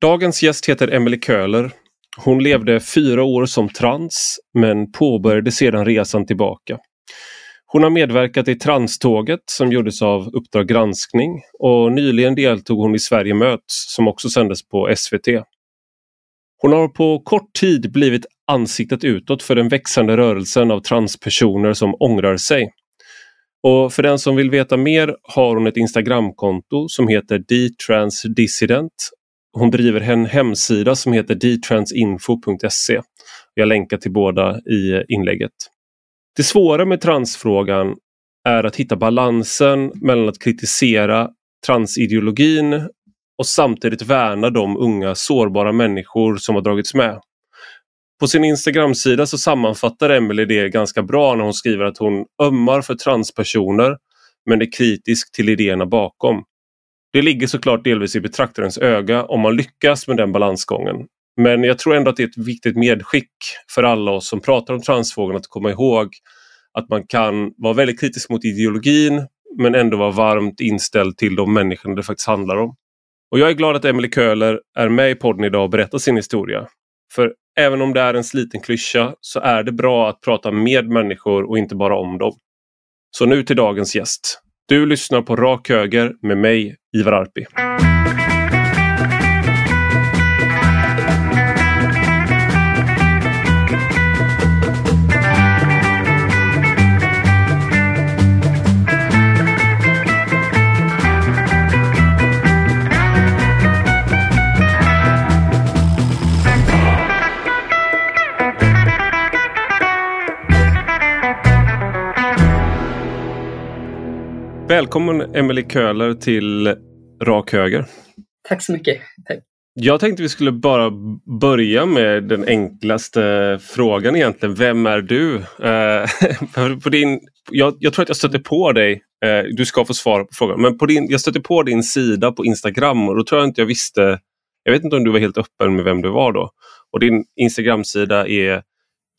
Dagens gäst heter Emelie Köhler. Hon levde fyra år som trans men påbörjade sedan resan tillbaka. Hon har medverkat i Tranståget som gjordes av Uppdrag granskning och nyligen deltog hon i Sverige möts som också sändes på SVT. Hon har på kort tid blivit ansiktet utåt för den växande rörelsen av transpersoner som ångrar sig. Och för den som vill veta mer har hon ett Instagramkonto som heter dtransdissident. Hon driver en hemsida som heter dtransinfo.se. Jag länkar till båda i inlägget. Det svåra med transfrågan är att hitta balansen mellan att kritisera transideologin och samtidigt värna de unga sårbara människor som har dragits med. På sin Instagramsida så sammanfattar Emelie det ganska bra när hon skriver att hon ömmar för transpersoner men är kritisk till idéerna bakom. Det ligger såklart delvis i betraktarens öga om man lyckas med den balansgången. Men jag tror ändå att det är ett viktigt medskick för alla oss som pratar om transfrågan att komma ihåg att man kan vara väldigt kritisk mot ideologin men ändå vara varmt inställd till de människorna det faktiskt handlar om. Och jag är glad att Emily Köhler är med i podden idag och berättar sin historia. För även om det är en sliten klyscha så är det bra att prata med människor och inte bara om dem. Så nu till dagens gäst. Du lyssnar på Rak Höger med mig, Ivar Arpi. Välkommen Emelie Köhler till Rak Höger. Tack så mycket. Tack. Jag tänkte vi skulle bara börja med den enklaste frågan egentligen. Vem är du? Eh, på din, jag, jag, tror att jag stötte på dig, eh, du ska få svara på frågan, men på din, jag stötte på din sida på Instagram och då tror jag inte jag visste, jag vet inte om du var helt öppen med vem du var då. Och din Instagram-sida är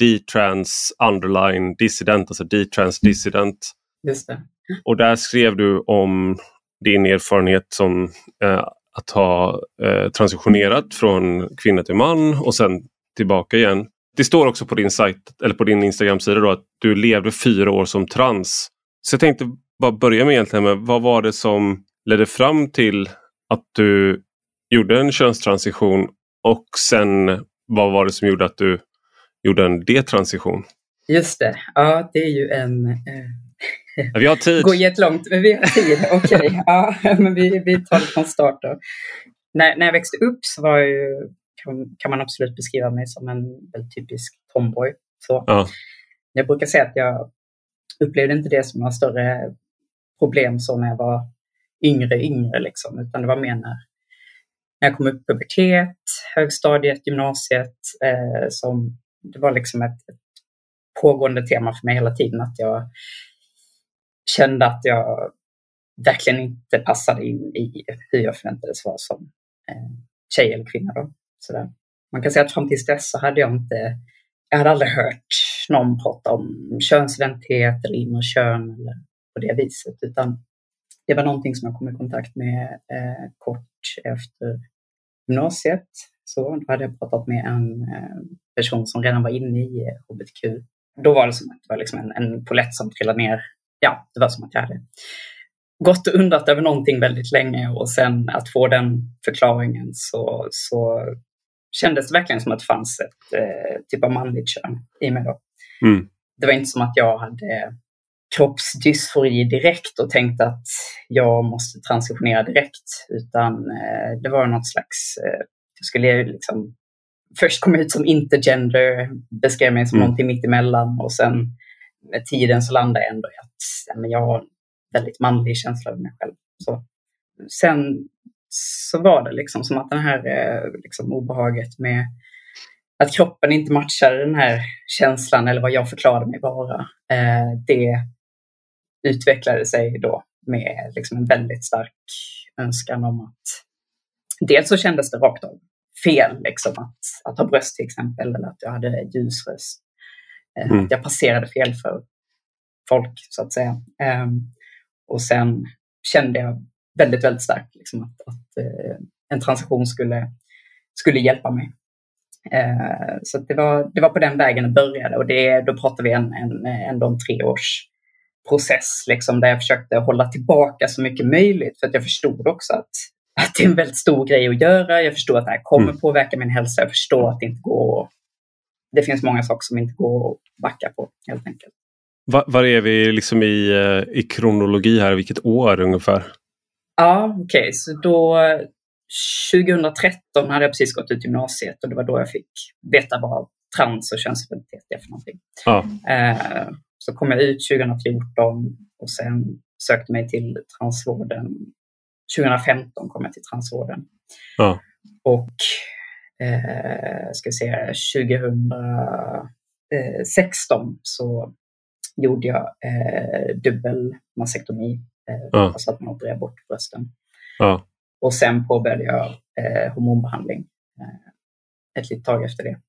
dtrans underline dissident, alltså dtrans dissident. Just det. Och där skrev du om din erfarenhet som eh, att ha eh, transitionerat från kvinna till man och sen tillbaka igen. Det står också på din sajt eller på din Instagram-sida då att du levde fyra år som trans. Så jag tänkte bara börja med egentligen med vad var det som ledde fram till att du gjorde en könstransition och sen vad var det som gjorde att du gjorde en detransition? Just det, ja det är ju en eh vi har tid. Går jättelångt, men vi har tid. Okej, okay. ja, men vi, vi tar det från start då. När, när jag växte upp så var jag ju, kan, kan man absolut beskriva mig som en väldigt typisk tomboy. Så. Ja. Jag brukar säga att jag upplevde inte det som några större problem så när jag var yngre, yngre liksom, utan det var mer när, när jag kom upp i pubertet, högstadiet, gymnasiet, eh, som det var liksom ett, ett pågående tema för mig hela tiden att jag kände att jag verkligen inte passade in i hur jag förväntades vara som eh, tjej eller kvinna. Då. Sådär. Man kan säga att fram tills dess så hade jag inte, jag hade aldrig hört någon prata om könsidentitet eller inre kön eller på det viset, utan det var någonting som jag kom i kontakt med eh, kort efter gymnasiet. Så då hade jag pratat med en eh, person som redan var inne i hbtq. Då var det som att det var liksom en, en polett som trillade ner ja, det var som att jag hade gått och undrat över någonting väldigt länge och sen att få den förklaringen så, så kändes det verkligen som att det fanns ett eh, typ av manligt kön i mig. Då. Mm. Det var inte som att jag hade kroppsdysfori direkt och tänkte att jag måste transitionera direkt, utan eh, det var något slags, eh, jag skulle liksom först komma ut som intergender, beskrev mig som mm. någonting mittemellan och sen med tiden så landade jag ändå i att ja, men jag har en väldigt manlig känsla av mig själv. Så, sen så var det liksom som att det här eh, liksom, obehaget med att kroppen inte matchar den här känslan eller vad jag förklarade mig vara. Eh, det utvecklade sig då med liksom en väldigt stark önskan om att dels så kändes det rakt av fel liksom, att, att ha bröst till exempel eller att jag hade ljus röst. Eh, mm. Jag passerade fel för folk så att säga. Um, och sen kände jag väldigt, väldigt starkt liksom, att, att uh, en transaktion skulle skulle hjälpa mig. Eh, så det var, det var på den vägen det började och det, då pratar vi en, en, ändå en treårs process liksom, där jag försökte hålla tillbaka så mycket möjligt för att jag förstod också att, att det är en väldigt stor grej att göra. Jag förstår att det här kommer mm. påverka min hälsa. Jag förstår att det inte går det finns många saker som inte går att backa på helt enkelt. Var, var är vi liksom i, eh, i kronologi här? Vilket år ungefär? Ja, okej, okay. så då 2013 hade jag precis gått ut gymnasiet och det var då jag fick veta vad trans och könsidentitet är för någonting. Ja. Eh, så kom jag ut 2014 och sen sökte mig till transvården. 2015 kom jag till transvården. Ja. Och eh, ska säga 2016 så gjorde jag eh, dubbel mastektomi, eh, ja. alltså att man opererar bort brösten. Ja. Och sen påbörjade jag eh, hormonbehandling eh, ett litet tag efter det.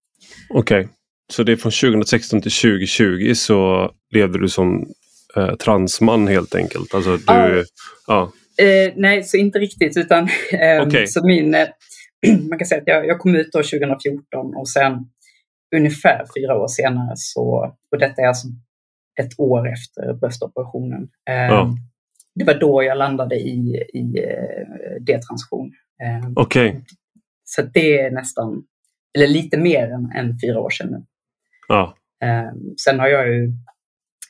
Okej, okay. så det är från 2016 till 2020 så levde du som eh, transman helt enkelt? Alltså du, ja. Eh, nej, så inte riktigt utan eh, okay. så min, man kan säga att jag, jag kom ut då 2014 och sen ungefär fyra år senare så, och detta är alltså ett år efter bröstoperationen. Ja. Ehm, det var då jag landade i, i eh, detransition. Ehm, Okej. Okay. Så det är nästan, eller lite mer än, än fyra år sedan nu. Ja. Ehm, sen har jag ju,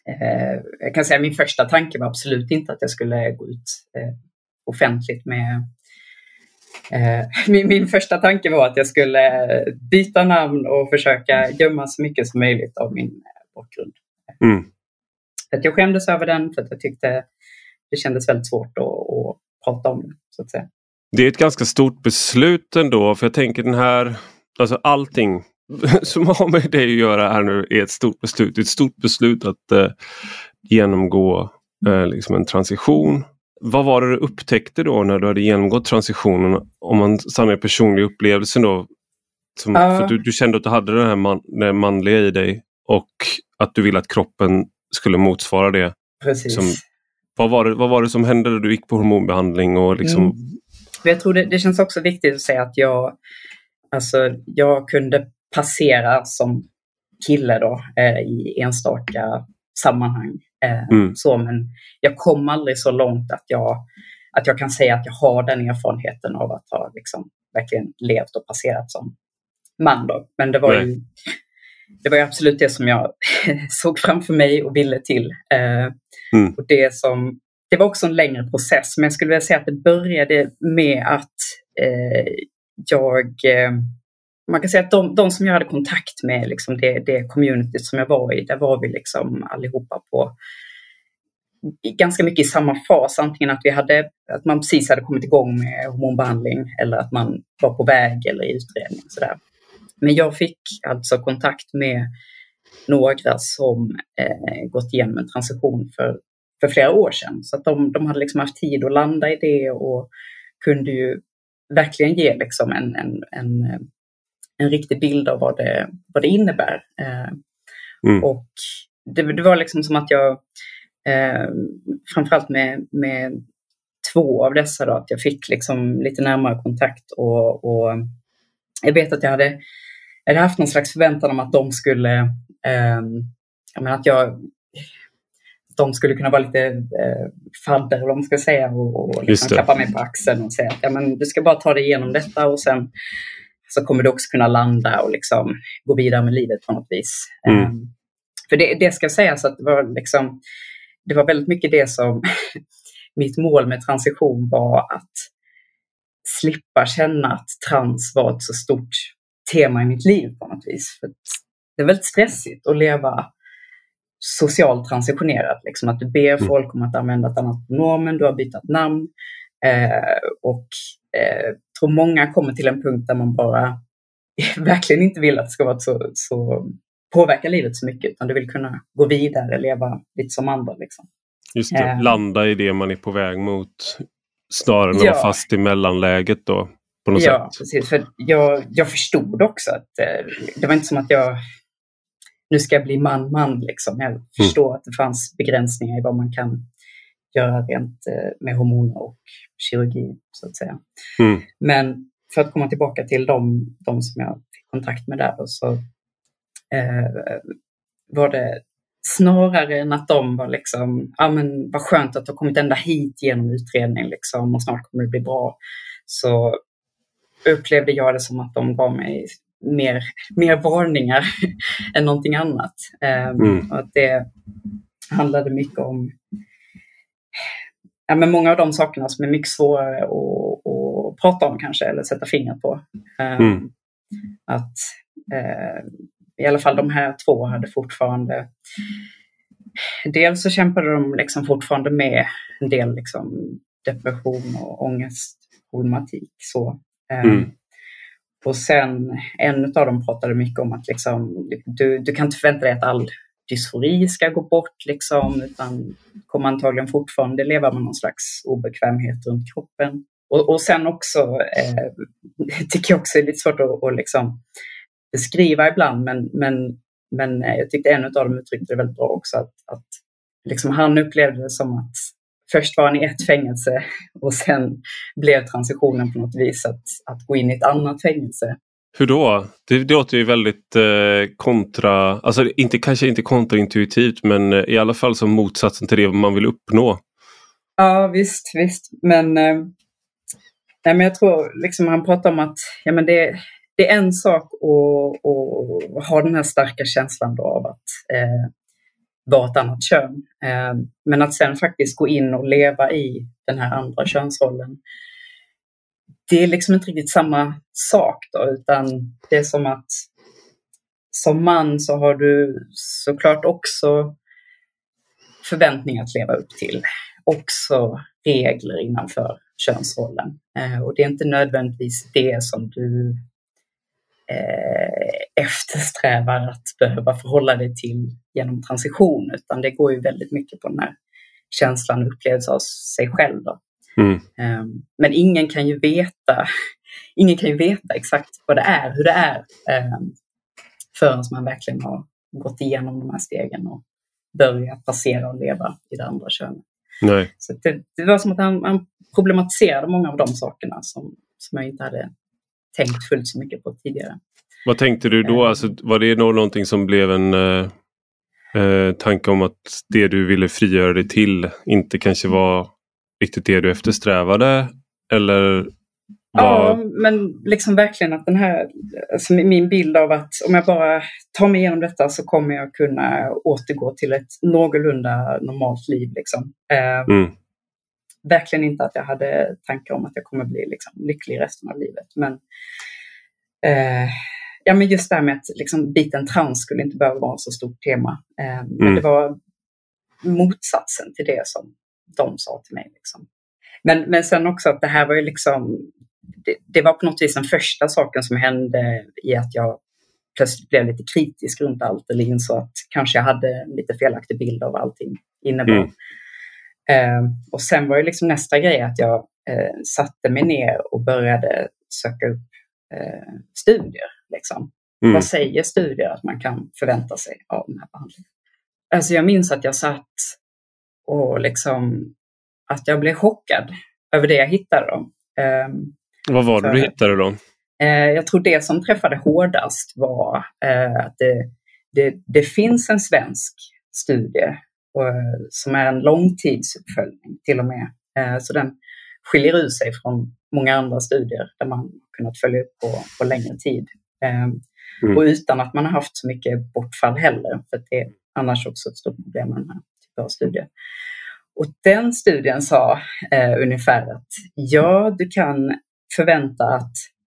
eh, jag kan säga min första tanke var absolut inte att jag skulle gå ut eh, offentligt med min, min första tanke var att jag skulle byta namn och försöka gömma så mycket som möjligt av min eh, bakgrund. Mm. För att jag skämdes över den för att jag tyckte det kändes väldigt svårt att, att prata om det. Så att säga. Det är ett ganska stort beslut ändå för jag tänker den här, alltså allting som har med det att göra här nu är ett stort beslut. Det är ett stort beslut att eh, genomgå eh, liksom en transition vad var det du upptäckte då när du hade genomgått transitionen? Om man stannar i personliga upplevelsen då. Som, uh. för du, du, kände att du hade det här man, det manliga i dig och att du ville att kroppen skulle motsvara det. Precis. Som, vad, var det, vad var det som hände när du gick på hormonbehandling? Och liksom... Mm. Jag tror det, det känns också viktigt att säga att jag, alltså, jag kunde passera som kille då, eh, i enstaka sammanhang. Eh, mm. så, men jag kom aldrig så långt att jag, att jag kan säga att jag har den erfarenheten av att ha liksom, verkligen levt och passerat som man. Då. Men det var, ju, det var ju absolut det som jag såg framför mig och ville till. Eh, mm. och det, som, det var också en längre process, men jag skulle vilja säga att det började med att eh, jag eh, man kan säga att de, de som jag hade kontakt med, liksom det, det communityt som jag var i, där var vi liksom allihopa på ganska mycket i samma fas. Antingen att, vi hade, att man precis hade kommit igång med hormonbehandling eller att man var på väg eller i utredning. Sådär. Men jag fick alltså kontakt med några som eh, gått igenom en transition för, för flera år sedan. Så att de, de hade liksom haft tid att landa i det och kunde ju verkligen ge liksom en, en, en en riktig bild av vad det, vad det innebär. Eh, mm. Och det, det, var liksom som att jag, eh, framförallt med, med två av dessa, då, att jag fick liksom lite närmare kontakt och, och jag vet att jag hade, jag hade haft någon slags förväntan om att de skulle, eh, jag menar att jag de skulle kunna vara lite eh, fadder, eller vad man ska säga, och, och liksom klappa mig på axeln och säga att ja, men, du ska bara ta dig igenom detta och sen så kommer du också kunna landa och liksom gå vidare med livet på något vis. Mm. Um, för det, det ska sägas att det var, liksom, det var väldigt mycket det som mitt mål med transition var att slippa känna att trans var ett så stort tema i mitt liv på något vis. För det är väldigt stressigt att leva socialt transitionerat. Liksom att du ber mm. folk om att använda ett annat pronomen, du har bytt namn eh, och eh, tror många kommer till en punkt där man bara verkligen inte vill att det ska vara så, så påverka livet så mycket utan du vill kunna gå vidare, leva lite som andra. Liksom. Just det, eh. landa i det man är på väg mot snarare än att ja. vara fast i mellanläget då. På något ja, sätt. precis. För jag, jag förstod också att eh, det var inte som att jag nu ska jag bli man-man. Liksom. Jag mm. förstår mm. att det fanns begränsningar i vad man kan göra rent eh, med hormoner och kirurgi så att säga. Mm. Men för att komma tillbaka till de, de som jag fick kontakt med där, då, så eh, var det snarare än att de var liksom, ja men vad skönt att du har kommit ända hit genom utredningen liksom och snart kommer det bli bra. Så upplevde jag det som att de gav mig mer, mer varningar än någonting annat. Ehm, mm. Och att det handlade mycket om ja, men många av de sakerna som är mycket svårare att, att prata om kanske eller sätta fingret på. Ehm, mm. Att eh, i alla fall de här två hade fortfarande Dels så kämpade de liksom fortfarande med en del liksom depression och ångestproblematik. Så. Ehm, mm. Och sen en av dem pratade mycket om att liksom, du, du kan inte förvänta dig att all dysfori ska gå bort, liksom, utan kommer antagligen fortfarande leva med någon slags obekvämhet runt kroppen. Och, och sen också, eh, tycker jag också är lite svårt att, att liksom beskriva ibland, men, men, men eh, jag tyckte en av dem uttryckte det väldigt bra också, att, att liksom han upplevde det som att först var han i ett fängelse och sen blev transitionen på något vis att, att gå in i ett annat fängelse. Hur då? Det, det låter ju väldigt eh, kontra, alltså inte, kanske inte kontraintuitivt men eh, i alla fall som motsatsen till det man vill uppnå. Ja visst, visst. Men, eh, nej, men jag tror liksom han pratar om att ja, men det, det är en sak att, att ha den här starka känslan av att eh, vara ett annat kön. Eh, men att sen faktiskt gå in och leva i den här andra könsrollen. Det är liksom inte riktigt samma sak då, utan det är som att som man så har du såklart också förväntningar att leva upp till. Också regler innanför könsrollen. Eh, och det är inte nödvändigtvis det som du eh, eftersträvar att behöva förhålla dig till genom transition, utan det går ju väldigt mycket på den här känslan upplevs av sig själv. Då. Mm. Eh, men ingen kan ju veta ingen kan ju veta exakt vad det är, hur det är eh, förrän man verkligen har gått igenom de här stegen och börjat passera och leva i det andra könet. Nej. Så det, det var som att han, han problematiserade många av de sakerna som, som jag inte hade tänkt fullt så mycket på tidigare. Vad tänkte du då? Eh. Alltså, var det någonting som blev en eh, eh, tanke om att det du ville frigöra dig till inte kanske var riktigt det du eftersträvade? Eller Ja, men liksom verkligen att den här, alltså min bild av att om jag bara tar mig igenom detta så kommer jag kunna återgå till ett någorlunda normalt liv. Liksom. Eh, mm verkligen inte att jag hade tankar om att jag kommer bli liksom, lycklig resten av livet. Men, eh, ja, men just det här med att liksom, biten trans skulle inte behöva vara ett så stort tema. Eh, mm. Men det var motsatsen till det som de sa till mig. Liksom. Men, men sen också att det här var ju liksom, det, det, var på något vis den första saken som hände i att jag plötsligt blev lite kritisk runt allt eller insåg att kanske jag hade en lite felaktig bild av allting innebar. Mm. Eh, och sen var ju liksom nästa grej att jag eh, satte mig ner och började söka upp eh, studier. Liksom. Mm. Vad säger studier att man kan förvänta sig av den här behandlingen? Alltså jag minns att jag satt och liksom att jag blev chockad över det jag hittade. Då. Ehm, Vad var det För, du hittade då? Eh, jag tror det som träffade hårdast var eh, att det, det, det finns en svensk studie Eh, som är en långtidsuppföljning till och med. Så den skiljer ut sig från många andra studier där man kunnat följa upp på, på längre tid. Eh, mm. Och utan att man har haft så mycket bortfall heller, för det är annars också ett stort problem med den här typen av studier. Och den studien sa eh, ungefär att ja, du kan förvänta att,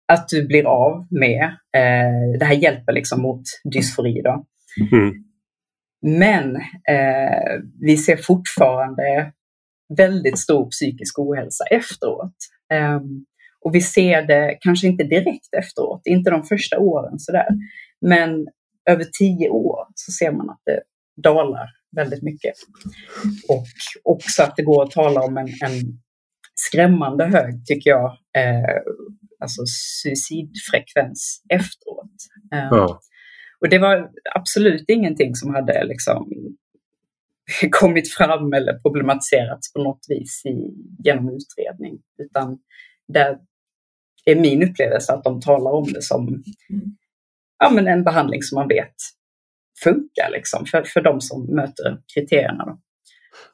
att du blir av med, eh, det här hjälper liksom mot dysfori då. Mm. Men eh, vi ser fortfarande väldigt stor psykisk ohälsa efteråt. Eh, och vi ser det kanske inte direkt efteråt, inte de första åren sådär. Men över tio år så ser man att det dalar väldigt mycket. Och också att det går att tala om en, en skrämmande hög, tycker jag, eh, alltså suicidfrekvens efteråt. Eh, ja. Och det var absolut ingenting som hade liksom kommit fram eller problematiserats på något vis i, genom utredning. Utan där, är min upplevelse att de talar om det som ja, men en behandling som man vet funkar liksom, för, för de som möter kriterierna. Då.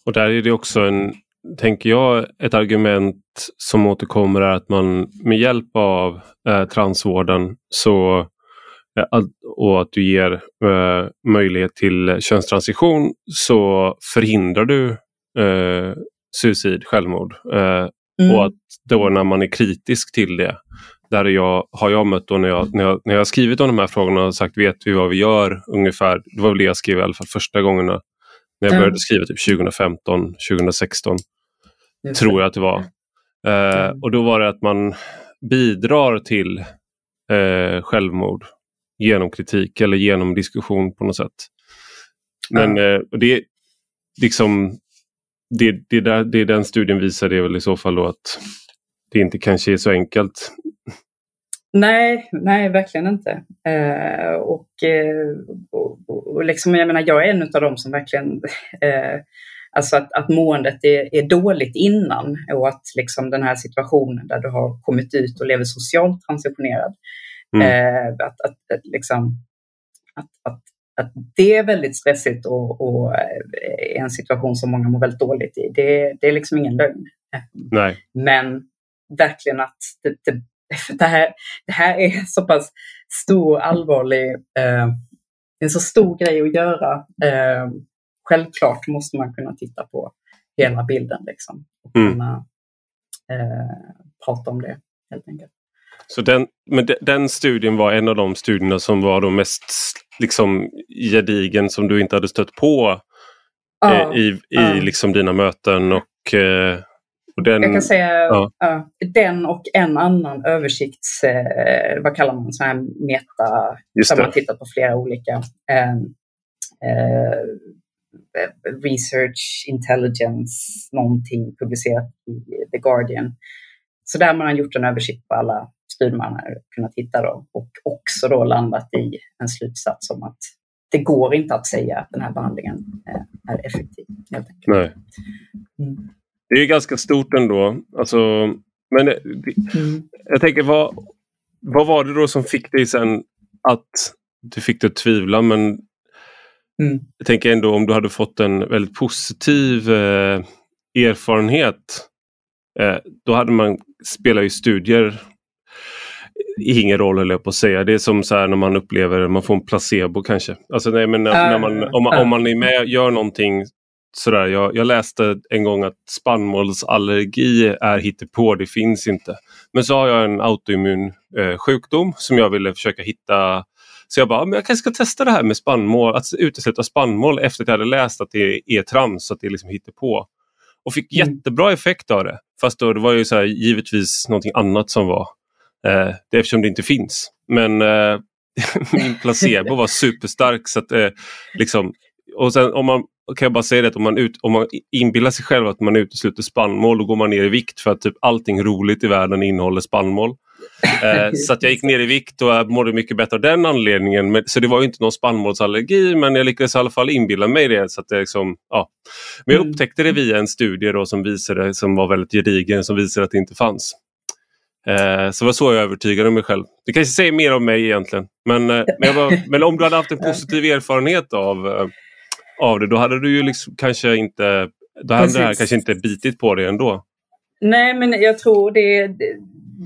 Och där är det också en, tänker jag, ett argument som återkommer är att man med hjälp av eh, transvården så eh, och att du ger eh, möjlighet till könstransition så förhindrar du eh, suicid, självmord. Eh, mm. Och att då när man är kritisk till det, där jag, har jag mött då när jag, när, jag, när jag skrivit om de här frågorna och sagt vet vi vad vi gör ungefär. Det var väl det jag skrev i alla fall första gångerna när jag började skriva typ 2015, 2016. Tror jag att det var. Eh, och då var det att man bidrar till eh, självmord genom kritik eller genom diskussion på något sätt. Men eh, det, liksom, det, det, där, det den studien visar är väl i så fall då att det inte kanske är så enkelt. Nej, nej verkligen inte. Eh, och, eh, och, och, liksom, jag menar, jag är en av dem som verkligen eh, Alltså att, att måendet är, är dåligt innan och att liksom den här situationen där du har kommit ut och lever socialt transitionerad. Mm. Eh, att, att, att, liksom, att, att, att det är väldigt stressigt och, och är en situation som många mår väldigt dåligt i. Det, det är liksom ingen lögn. Nej. Men verkligen att det, det, det, här, det här är så pass stor, allvarlig, eh, en så stor grej att göra. Eh, självklart måste man kunna titta på hela bilden liksom, och mm. kunna eh, prata om det helt enkelt. Så den, men de, den studien var en av de studierna som var de mest liksom, gedigen som du inte hade stött på ja, eh, i, i ja. liksom dina möten och eh, den, jag kan säga ja. uh, den och en annan översikts, uh, vad kallar man så här meta, Just där man tittar på flera olika uh, research, intelligence, någonting publicerat i The Guardian. Så där man har gjort en översikt på alla studier man har kunnat hitta då, och också då landat i en slutsats om att det går inte att säga att den här behandlingen är effektiv. Helt enkelt. Nej. Mm. Det är ganska stort ändå. Alltså, men mm. jag tänker, vad, vad var det då som fick dig sen att du fick dig att tvivla? Men mm. jag tänker ändå om du hade fått en väldigt positiv eh, erfarenhet. Eh, då hade man spelat ju studier ingen roll eller på att säga. Det är som så när man upplever, man får en placebo kanske. Alltså, nej, men när, när man, om, man, om man är med gör någonting sådär, jag, jag, läste en gång att spannmålsallergi är hittepå, det finns inte. Men så har jag en autoimmun eh, sjukdom som jag ville försöka hitta. Så jag bara, men jag kanske ska testa det här med spannmål, att utesluta spannmål efter att jag hade läst att det är trams, att det liksom hittepå. Och fick mm. jättebra effekt av det. Fast då det var ju så här, givetvis någonting annat som var. Eh, det eftersom det inte finns. Men eh, min placebo var superstark. så att eh, liksom, och sen om man kan jag bara säga det om man, ut, om man inbillar sig själv att man utesluter spannmål då går man ner i vikt för att typ allting roligt i världen innehåller spannmål. Eh, så att jag gick ner i vikt och mådde mycket bättre av den anledningen. Men, så det var inte någon spannmålsallergi men jag lyckades i alla fall inbilla mig det. Så att det liksom, ja. Men jag mm. upptäckte det via en studie då som visade, som var väldigt gedigen, som visade att det inte fanns. Eh, så var så jag övertygade mig själv. Det kanske säger mer om mig egentligen. Men, eh, men, var, men, om du hade haft en positiv erfarenhet av eh, av det, då hade du ju liksom kanske inte, då hade det här kanske inte bitit på dig ändå. Nej, men jag tror det, det,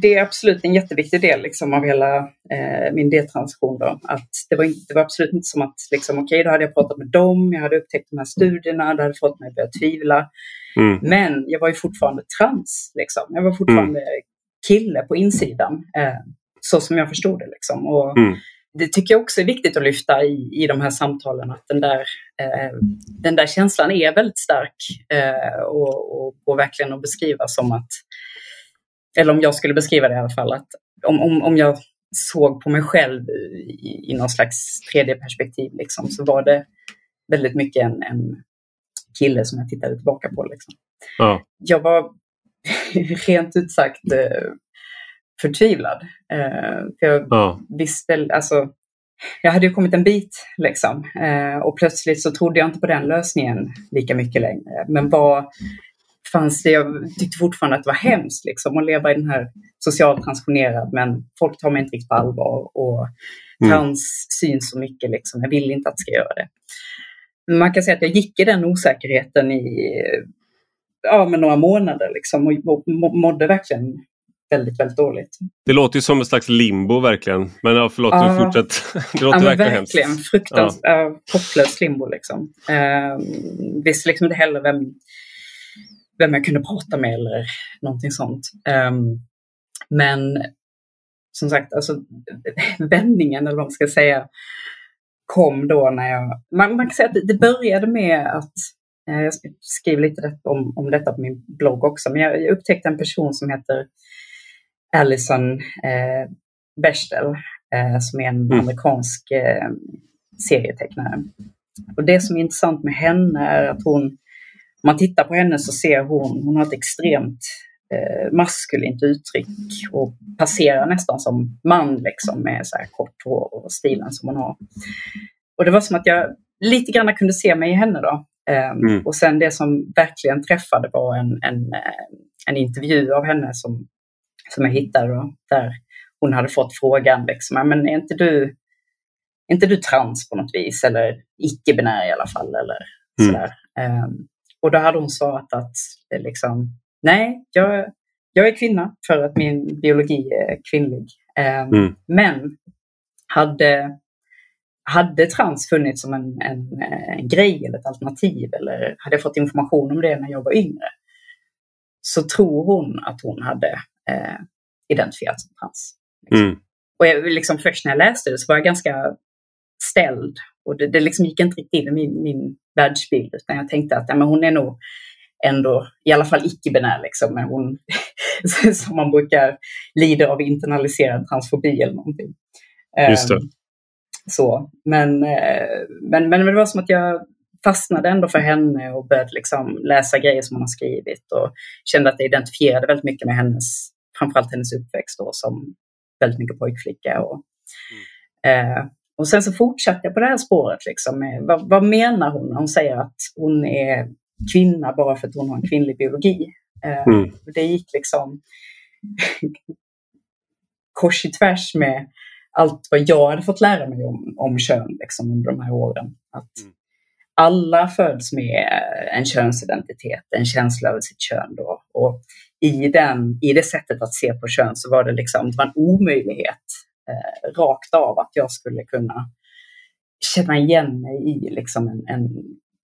det är absolut en jätteviktig del liksom, av hela eh, min detransition. Då. Att det, var det var absolut inte som att, liksom, okej, okay, då hade jag pratat med dem, jag hade upptäckt de här studierna, det hade fått mig att börja tvivla. Mm. Men jag var ju fortfarande trans. Liksom. Jag var fortfarande mm. kille på insidan, eh, så som jag förstod det. Liksom. Och, mm det tycker jag också är viktigt att lyfta i, i de här samtalen, att den där, eh, den där känslan är väldigt stark eh, och, och går verkligen att beskriva som att, eller om jag skulle beskriva det i alla fall, att om, om, om jag såg på mig själv i, i någon slags tredje perspektiv liksom, så var det väldigt mycket en, en kille som jag tittade tillbaka på. Liksom. Ja. Jag var rent ut sagt eh, förtvivlad. Eh, för jag ja. visste, alltså, jag hade ju kommit en bit liksom. Eh, och plötsligt så trodde jag inte på den lösningen lika mycket längre. Men vad fanns det, jag tyckte fortfarande att det var hemskt liksom, att leva i den här socialt transformerad men folk tar mig inte riktigt på allvar och mm. trans syns så mycket liksom. Jag vill inte att det ska göra det. Men man kan säga att jag gick i den osäkerheten i ja, men några månader liksom, och mådde verkligen väldigt, väldigt dåligt. Det låter ju som en slags limbo verkligen. Men ja, förlåt, ja. fortsätt. Det låter ja, verkligen, verkligen hemskt. Fruktansvärt ja. hopplös limbo liksom. Uh, visste liksom inte heller vem, vem jag kunde prata med eller någonting sånt. Um, men som sagt, alltså vändningen eller vad man ska säga kom då när jag... Man, man kan säga att det började med att eh, jag skriver lite om, om detta på min blogg också, men jag, jag upptäckte en person som heter Alison eh, Bechdel eh, som är en mm. amerikansk eh, serietecknare. Och det som är intressant med henne är att hon, om man tittar på henne så ser hon, hon har ett extremt eh, maskulint uttryck och passerar nästan som man liksom med så här kort hår och stilen som hon har. Och det var som att jag lite grann kunde se mig i henne då. Um, mm. Och sen det som verkligen träffade var en, en, eh, en intervju av henne som som jag hittade då, där hon hade fått frågan, liksom, men är inte du, är inte du trans på något vis eller icke-binär i alla fall eller mm. sådär. Um, och då hade hon svarat att liksom, nej, jag, jag är kvinna för att min biologi är kvinnlig. Um, mm. Men hade, hade trans funnits som en, en, en grej eller ett alternativ eller hade jag fått information om det när jag var yngre så tror hon att hon hade eh, identifierat som trans. Liksom. Mm. Och jag, liksom, först när jag läste det så var jag ganska ställd och det, det liksom gick inte riktigt in i min, min världsbild utan jag tänkte att ja, men hon är nog ändå i alla fall icke-binär, liksom, men hon som man brukar lider av internaliserad transfobi eller någonting. Just det. Um, så, men, uh, men, men det var som att jag fastnade ändå för henne och började liksom läsa grejer som hon har skrivit och kände att jag identifierade väldigt mycket med hennes framförallt hennes uppväxt då som väldigt mycket pojkflicka. Och, mm. eh, och sen så fortsatte jag på det här spåret. Liksom, vad, vad, menar hon när hon säger att hon är kvinna bara för att hon har en kvinnlig biologi? Eh, mm. Det gick liksom kors i tvärs med allt vad jag hade fått lära mig om, om kön liksom, under de här åren. Att mm. Alla föds med en könsidentitet, en känsla över sitt kön. Då. Och i, den, i det sättet att se på kön så var det liksom det var en omöjlighet eh, rakt av att jag skulle kunna känna igen mig i liksom en, en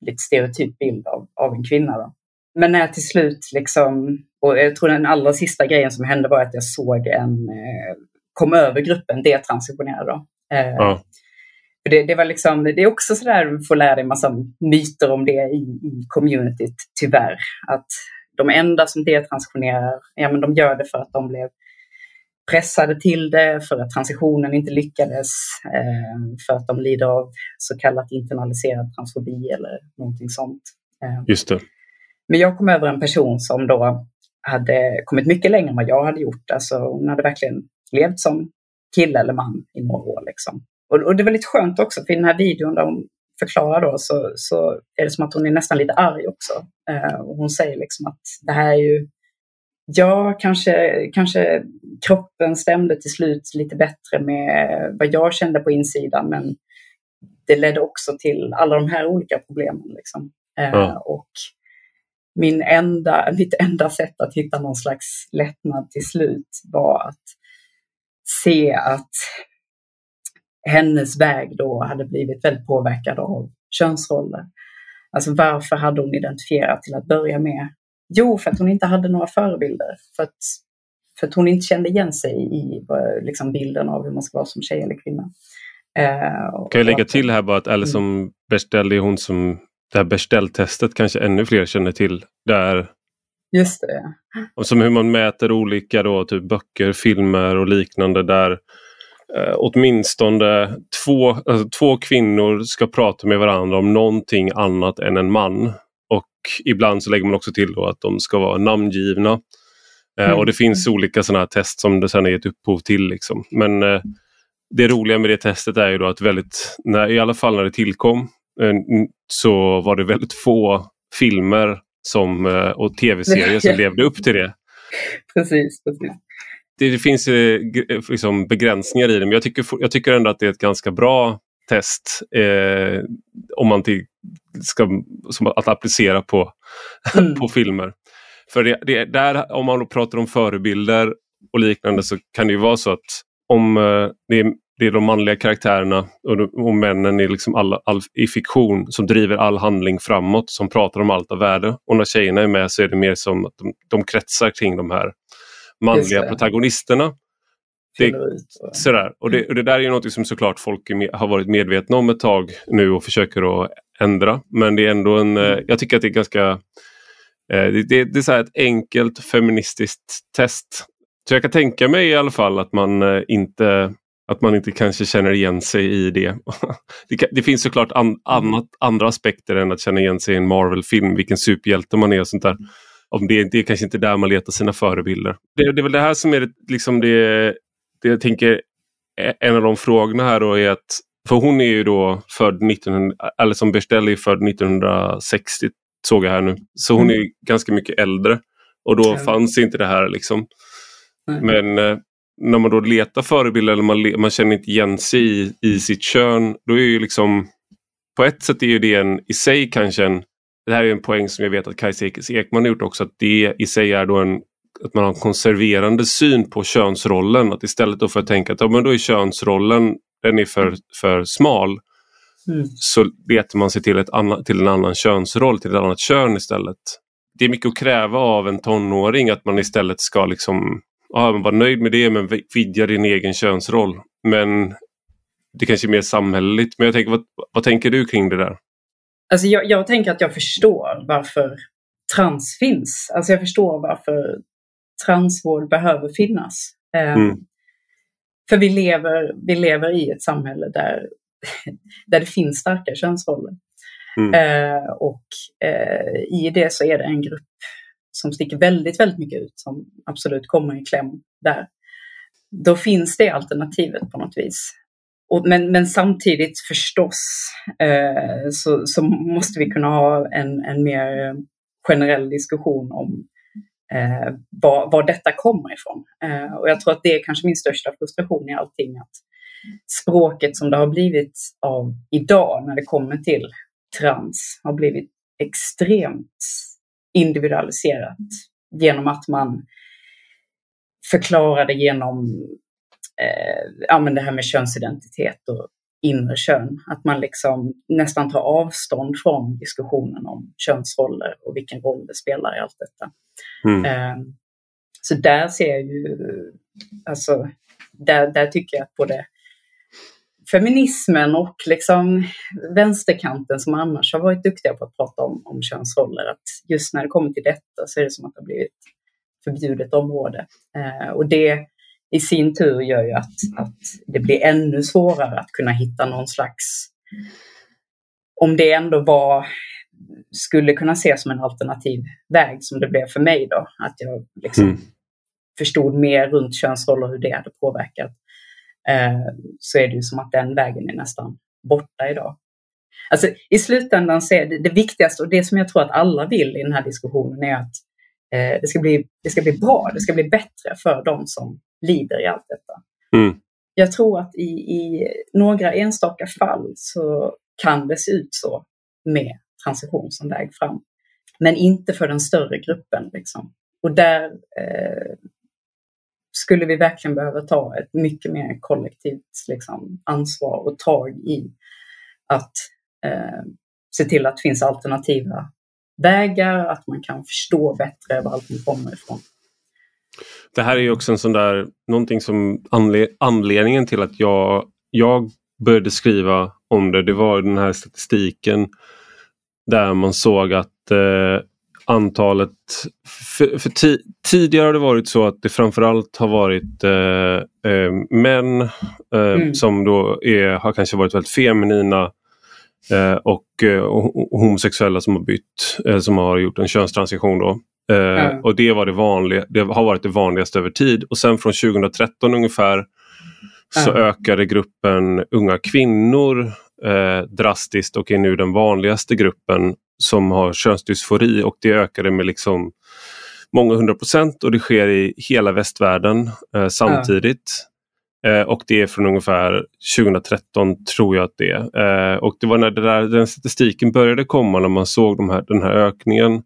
lite stereotyp bild av, av en kvinna. Då. Men när jag till slut, liksom, och jag tror den allra sista grejen som hände var att jag såg en, eh, kom över gruppen detransitionerade. Eh, ja det, det, var liksom, det är också sådär, du får lära dig en massa myter om det i, i communityt, tyvärr. Att de enda som detransitionerar, ja men de gör det för att de blev pressade till det, för att transitionen inte lyckades, eh, för att de lider av så kallat internaliserad transfobi eller någonting sånt. Eh. Just det. Men jag kom över en person som då hade kommit mycket längre än vad jag hade gjort. Alltså hon hade verkligen levt som kille eller man i några år. Liksom. Och, och det var lite skönt också, för i den här videon där hon förklarar då så, så är det som att hon är nästan lite arg också. Eh, och hon säger liksom att det här är ju, ja kanske, kanske kroppen stämde till slut lite bättre med vad jag kände på insidan men det ledde också till alla de här olika problemen. Liksom. Eh, ja. Och min enda, mitt enda sätt att hitta någon slags lättnad till slut var att se att hennes väg då hade blivit väldigt påverkad av könsroller. Alltså varför hade hon identifierat till att börja med? Jo, för att hon inte hade några förebilder. För att, för att hon inte kände igen sig i liksom, bilden av hur man ska vara som tjej eller kvinna. Uh, kan jag lägga till här bara att Alison mm. Bechdel är hon som det här Bechdel-testet kanske ännu fler känner till. Där Just det. Och som hur man mäter olika då, typ böcker, filmer och liknande där eh, åtminstone två, alltså, två kvinnor ska prata med varandra om någonting annat än en man. Och ibland så lägger man också till att de ska vara namngivna. Eh, mm. Och det finns olika sådana här test som det sen har gett upphov till. Liksom. Men eh, det roliga med det testet är ju då att väldigt, när, i alla fall när det tillkom, eh, så var det väldigt få filmer som, eh, och tv-serier som levde upp till det. Precis, precis. Det, det finns eh, liksom begränsningar i det men jag tycker, jag tycker ändå att det är ett ganska bra test eh, om man till, ska som att applicera på, mm. på filmer. För det, det, där, om man pratar om förebilder och liknande så kan det ju vara så att om eh, det, är, det är de manliga karaktärerna och, och männen i, liksom all, all, i fiktion som driver all handling framåt, som pratar om allt av värde. Och när tjejerna är med så är det mer som att de, de kretsar kring de här manliga protagonisterna. Det, sådär. Och, det, och det där är något som såklart folk med, har varit medvetna om ett tag nu och försöker att ändra. Men det är ändå en, mm. jag tycker att det är ganska eh, det, det, det, är så ett enkelt feministiskt test. Så jag kan tänka mig i alla fall att man eh, inte att man inte kanske känner igen sig i det. det, det, finns såklart an, annat, andra aspekter än att känna igen sig i en Marvel-film, vilken superhjälte man är och sånt där. Om det, det är kanske inte där man letar sina förebilder. Det, det är väl det här som är liksom det, det jag tänker en av de frågorna här då är att, för hon är ju då född 1900, eller som Berstell är född 1960 såg jag här nu. Så hon mm. är ganska mycket äldre och då mm. fanns inte det här liksom. Mm. Men eh, när man då letar förebilder eller man, man känner inte igen sig i, i sitt kön, då är ju liksom på ett sätt är ju det en, i sig kanske en, det här är en poäng som jag vet att Kajsa Ekman har gjort också, att det i sig är då en att man har en konserverande syn på könsrollen. Att istället då för att tänka att ja, men då är könsrollen den är för, för smal. Mm. Så letar man sig till, ett annan, till en annan könsroll, till ett annat kön istället. Det är mycket att kräva av en tonåring att man istället ska liksom ja, vara nöjd med det men vidga din egen könsroll. Men det kanske är mer samhälleligt. Men jag tänker, vad, vad tänker du kring det där? Alltså jag, jag tänker att jag förstår varför trans finns. Alltså jag förstår varför transvård behöver finnas. Ehm, mm. För vi lever, vi lever i ett samhälle där, där det finns starka könsroller. Mm. Uh, och uh, i det så är det en grupp som sticker väldigt, väldigt mycket ut som absolut kommer i kläm där. Då finns det alternativet på något vis. Och, men, men samtidigt förstås eh, så, så måste vi kunna ha en, en mer generell diskussion om eh, var, var detta kommer ifrån. Eh, och jag tror att det är kanske min största frustration i allting. Att språket som det har blivit av idag när det kommer till trans har blivit extremt individualiserat genom att man förklarar det genom eh, ja, men det här med könsidentitet och inre kön. Att man liksom nästan tar avstånd från diskussionen om könsroller och vilken roll det spelar i allt detta. Mm. Ehm, så där ser jag ju, alltså, där, där tycker jag att både feminismen och liksom vänsterkanten som annars har varit duktiga på att prata om, om könsroller, att just när det kommer till detta så är det som att det har blivit förbjudet område. Eh, och det i sin tur gör ju att, att det blir ännu svårare att kunna hitta någon slags, om det ändå var, skulle kunna ses som en alternativ väg som det blev för mig då, att jag liksom mm. förstod mer runt könsroller och hur det hade påverkat, eh, så är det ju som att den vägen är nästan borta idag. Alltså, I slutändan så är det, det viktigaste och det som jag tror att alla vill i den här diskussionen är att eh, det, ska bli, det ska bli bra, det ska bli bättre för de som lider i allt detta. Mm. Jag tror att i, i några enstaka fall så kan det se ut så med transition som väg fram. Men inte för den större gruppen. Liksom. Och där eh, skulle vi verkligen behöva ta ett mycket mer kollektivt liksom, ansvar och tag i att eh, se till att det finns alternativa vägar, att man kan förstå bättre var allting kommer ifrån. Det här är ju också en sån där, någonting som anle anledningen till att jag, jag började skriva om det, det var den här statistiken där man såg att eh, antalet, för, för tidigare har det varit så att det framförallt har varit eh, eh, män eh, mm. som då är, har kanske varit väldigt feminina eh, och, eh, och, homosexuella som har bytt, som har gjort en könstransition. Då. Mm. Och det, var det, vanliga, det har varit det vanligaste över tid och sen från 2013 ungefär så mm. ökade gruppen unga kvinnor eh, drastiskt och är nu den vanligaste gruppen som har könsdysfori och det ökade med liksom många hundra procent och det sker i hela västvärlden eh, samtidigt. Ja. Eh, och det är från ungefär 2013 tror jag att det är. Eh, och det var när där, den statistiken började komma när man såg de här, den här ökningen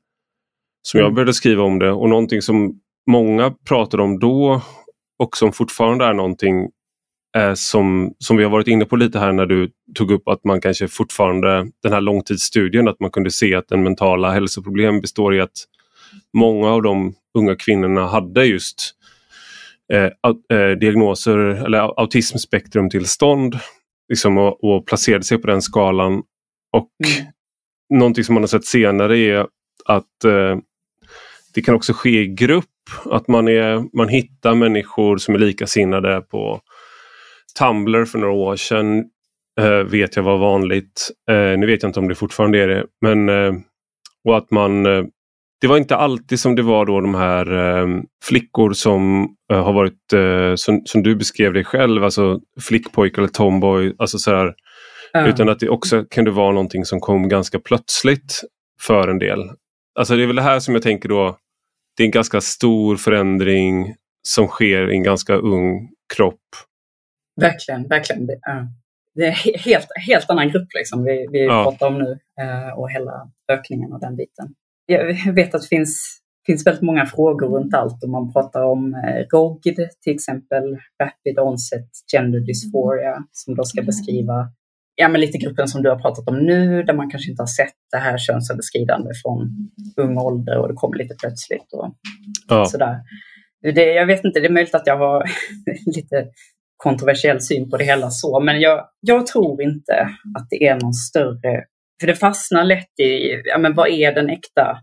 som mm. jag började skriva om det och någonting som många pratade om då och som fortfarande är någonting eh, som, som vi har varit inne på lite här när du tog upp att man kanske fortfarande, den här långtidsstudien, att man kunde se att den mentala hälsoproblem består i att många av de unga kvinnorna hade just eh, eh, diagnoser eller autismspektrumtillstånd liksom, och, och placerade sig på den skalan. Och mm. någonting som man har sett senare är att eh, det kan också ske i grupp, att man, är, man hittar människor som är likasinnade på Tumblr för några år sedan. Eh, vet jag var vanligt. Eh, nu vet jag inte om det fortfarande är det. Men, eh, och att man det var inte alltid som det var då de här eh, flickor som eh, har varit, eh, som, som, du beskrev dig själv, alltså flickpojk eller tomboy. Alltså så här, mm. Utan att det också kunde vara någonting som kom ganska plötsligt för en del. Alltså det är väl det här som jag tänker då, det är en ganska stor förändring som sker i en ganska ung kropp. Verkligen, verkligen. Det, uh, det är helt, helt annan grupp liksom vi, vi ja. pratar om nu uh, och hela ökningen och den biten jag vet att det finns, finns väldigt många frågor runt allt om man pratar om eh, ROGD till exempel, Rapid Onset Gender Dysphoria, som då ska mm. beskriva ja, men lite gruppen som du har pratat om nu, där man kanske inte har sett det här könsöverskridande från ung ålder och det kommer lite plötsligt och ja. sådär. Det, jag vet inte, det är möjligt att jag har lite kontroversiell syn på det hela så, men jag, jag tror inte att det är någon större för det fastnar lätt i, ja men vad är den äkta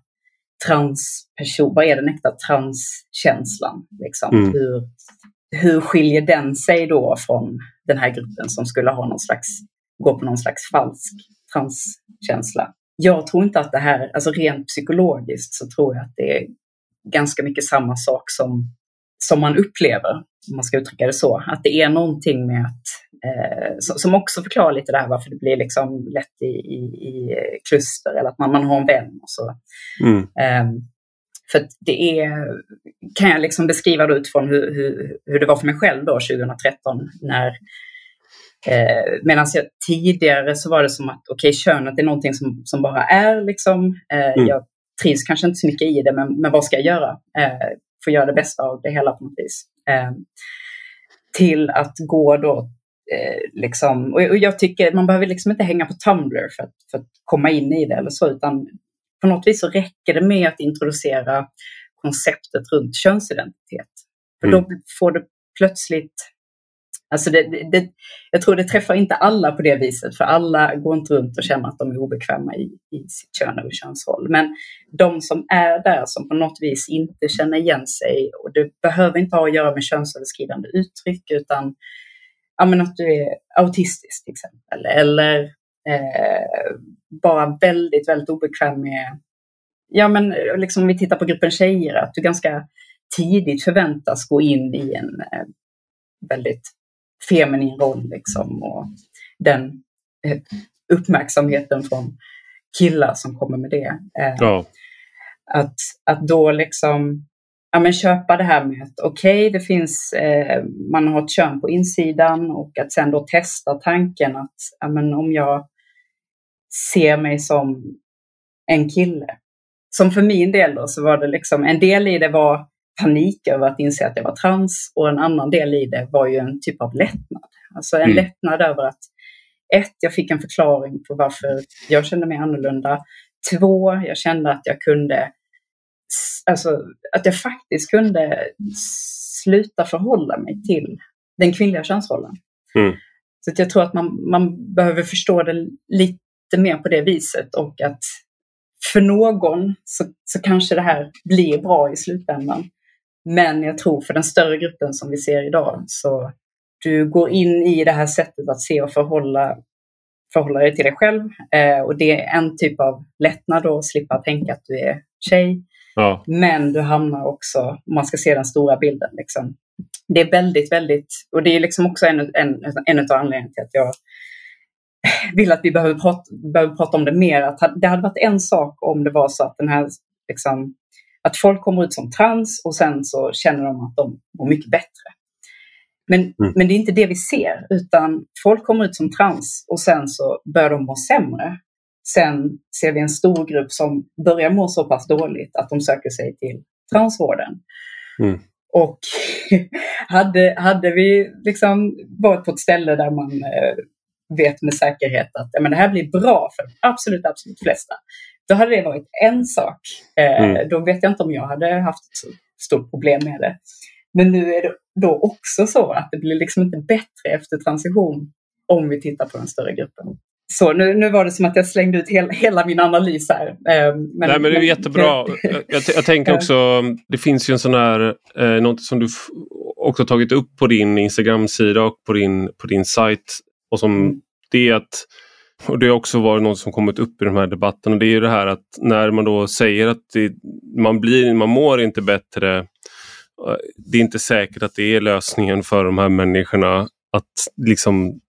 transperson, vad är den äkta transkänslan? Liksom? Mm. Hur, hur skiljer den sig då från den här gruppen som skulle ha någon slags, gå på någon slags falsk transkänsla? Jag tror inte att det här, alltså rent psykologiskt så tror jag att det är ganska mycket samma sak som, som man upplever, om man ska uttrycka det så. Att det är någonting med att eh, som också förklarar lite det här varför det blir liksom lätt i, i, i kluster eller att man, man har en vän och så. Mm. Eh, för det är, kan jag liksom beskriva det utifrån hur, hur, hur det var för mig själv då 2013 när eh, Medan jag tidigare så var det som att okej, okay, könet är någonting som, som bara är liksom. Eh, mm. Jag trivs kanske inte så mycket i det, men, men vad ska jag göra? Eh, för att göra det bästa av det hela på något vis. Eh, till att gå då Eh, liksom, och, och, jag tycker man behöver liksom inte hänga på Tumblr för att, för att komma in i det eller så, utan på något vis så räcker det med att introducera konceptet runt könsidentitet. För mm. då får det plötsligt Alltså det, det, jag tror det träffar inte alla på det viset, för alla går inte runt och känner att de är obekväma i, i sitt kön och könsroll. Men de som är där, som på något vis inte känner igen sig, och det behöver inte ha att göra med könsöverskridande uttryck, utan ja, men att du är autistisk till exempel. Eller eh, bara väldigt, väldigt obekväm med, ja men liksom om vi tittar på gruppen tjejer, att du ganska tidigt förväntas gå in i en eh, väldigt feminin roll liksom och den eh, uppmärksamheten från killar som kommer med det. Eh, ja. Att, att då liksom ja, men köpa det här med att okej, okay, det finns, eh, man har ett kön på insidan och att sen då testa tanken att ja, men om jag ser mig som en kille. Som för min del då så var det liksom, en del i det var panik över att inse att jag var trans och en annan del i det var ju en typ av lättnad. Alltså en mm. lättnad över att ett, jag fick en förklaring på varför jag kände mig annorlunda. Två, jag kände att jag kunde alltså, att jag faktiskt kunde sluta förhålla mig till den kvinnliga könsrollen. Mm. Så jag tror att man, man behöver förstå det lite mer på det viset och att för någon så, så kanske det här blir bra i slutändan. Men jag tror för den större gruppen som vi ser idag så du går in i det här sättet att se och förhålla, förhålla dig till dig själv. Eh, och det är en typ av lättnad då, att slippa tänka att du är tjej. Ja. Men du hamnar också, om man ska se den stora bilden, liksom. det är väldigt, väldigt, och det är liksom också en, en, en av anledningarna till att jag vill att vi behöver prata, behöver prata om det mer. Att det hade varit en sak om det var så att den här liksom, att folk kommer ut som trans och sen så känner de att de mår mycket bättre. Men, mm. men det är inte det vi ser, utan folk kommer ut som trans och sen så börjar de må sämre. Sen ser vi en stor grupp som börjar må så pass dåligt att de söker sig till transvården. Mm. Och hade, hade vi liksom varit på ett ställe där man eh, vet med säkerhet att men det här blir bra för de absolut, absolut flesta, då hade det varit en sak. Eh, mm. Då vet jag inte om jag hade haft ett stort problem med det. Men nu är det då också så att det blir liksom inte bättre efter transition om vi tittar på den större gruppen. Så nu, nu var det som att jag slängde ut hel, hela min analys här. Eh, men, Nej men det är jättebra. jag, jag, tänker också, det finns ju en sån här, eh, något som du också tagit upp på din Instagram-sida och på din, på din sajt. Och som mm. det är att och det har också varit något som kommit upp i de här debatterna. Det är ju det här att när man då säger att det, man, blir, man mår inte bättre. Eh, det är inte säkert att det är lösningen för de här människorna att, liksom,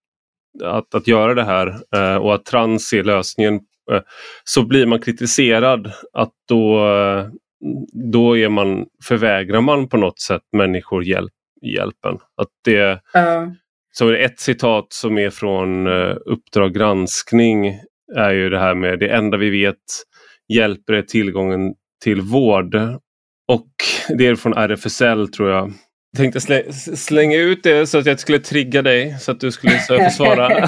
att, att göra det här eh, och att trans är lösningen. Eh, så blir man kritiserad att då, då är man, förvägrar man på något sätt människor hjälp, hjälpen. Att det, uh. Så ett citat som är från uh, Uppdrag granskning är ju det här med det enda vi vet hjälper är tillgången till vård. Och det är från RFSL tror jag. Jag tänkte slä, slänga ut det så att jag skulle trigga dig så att du skulle försvara.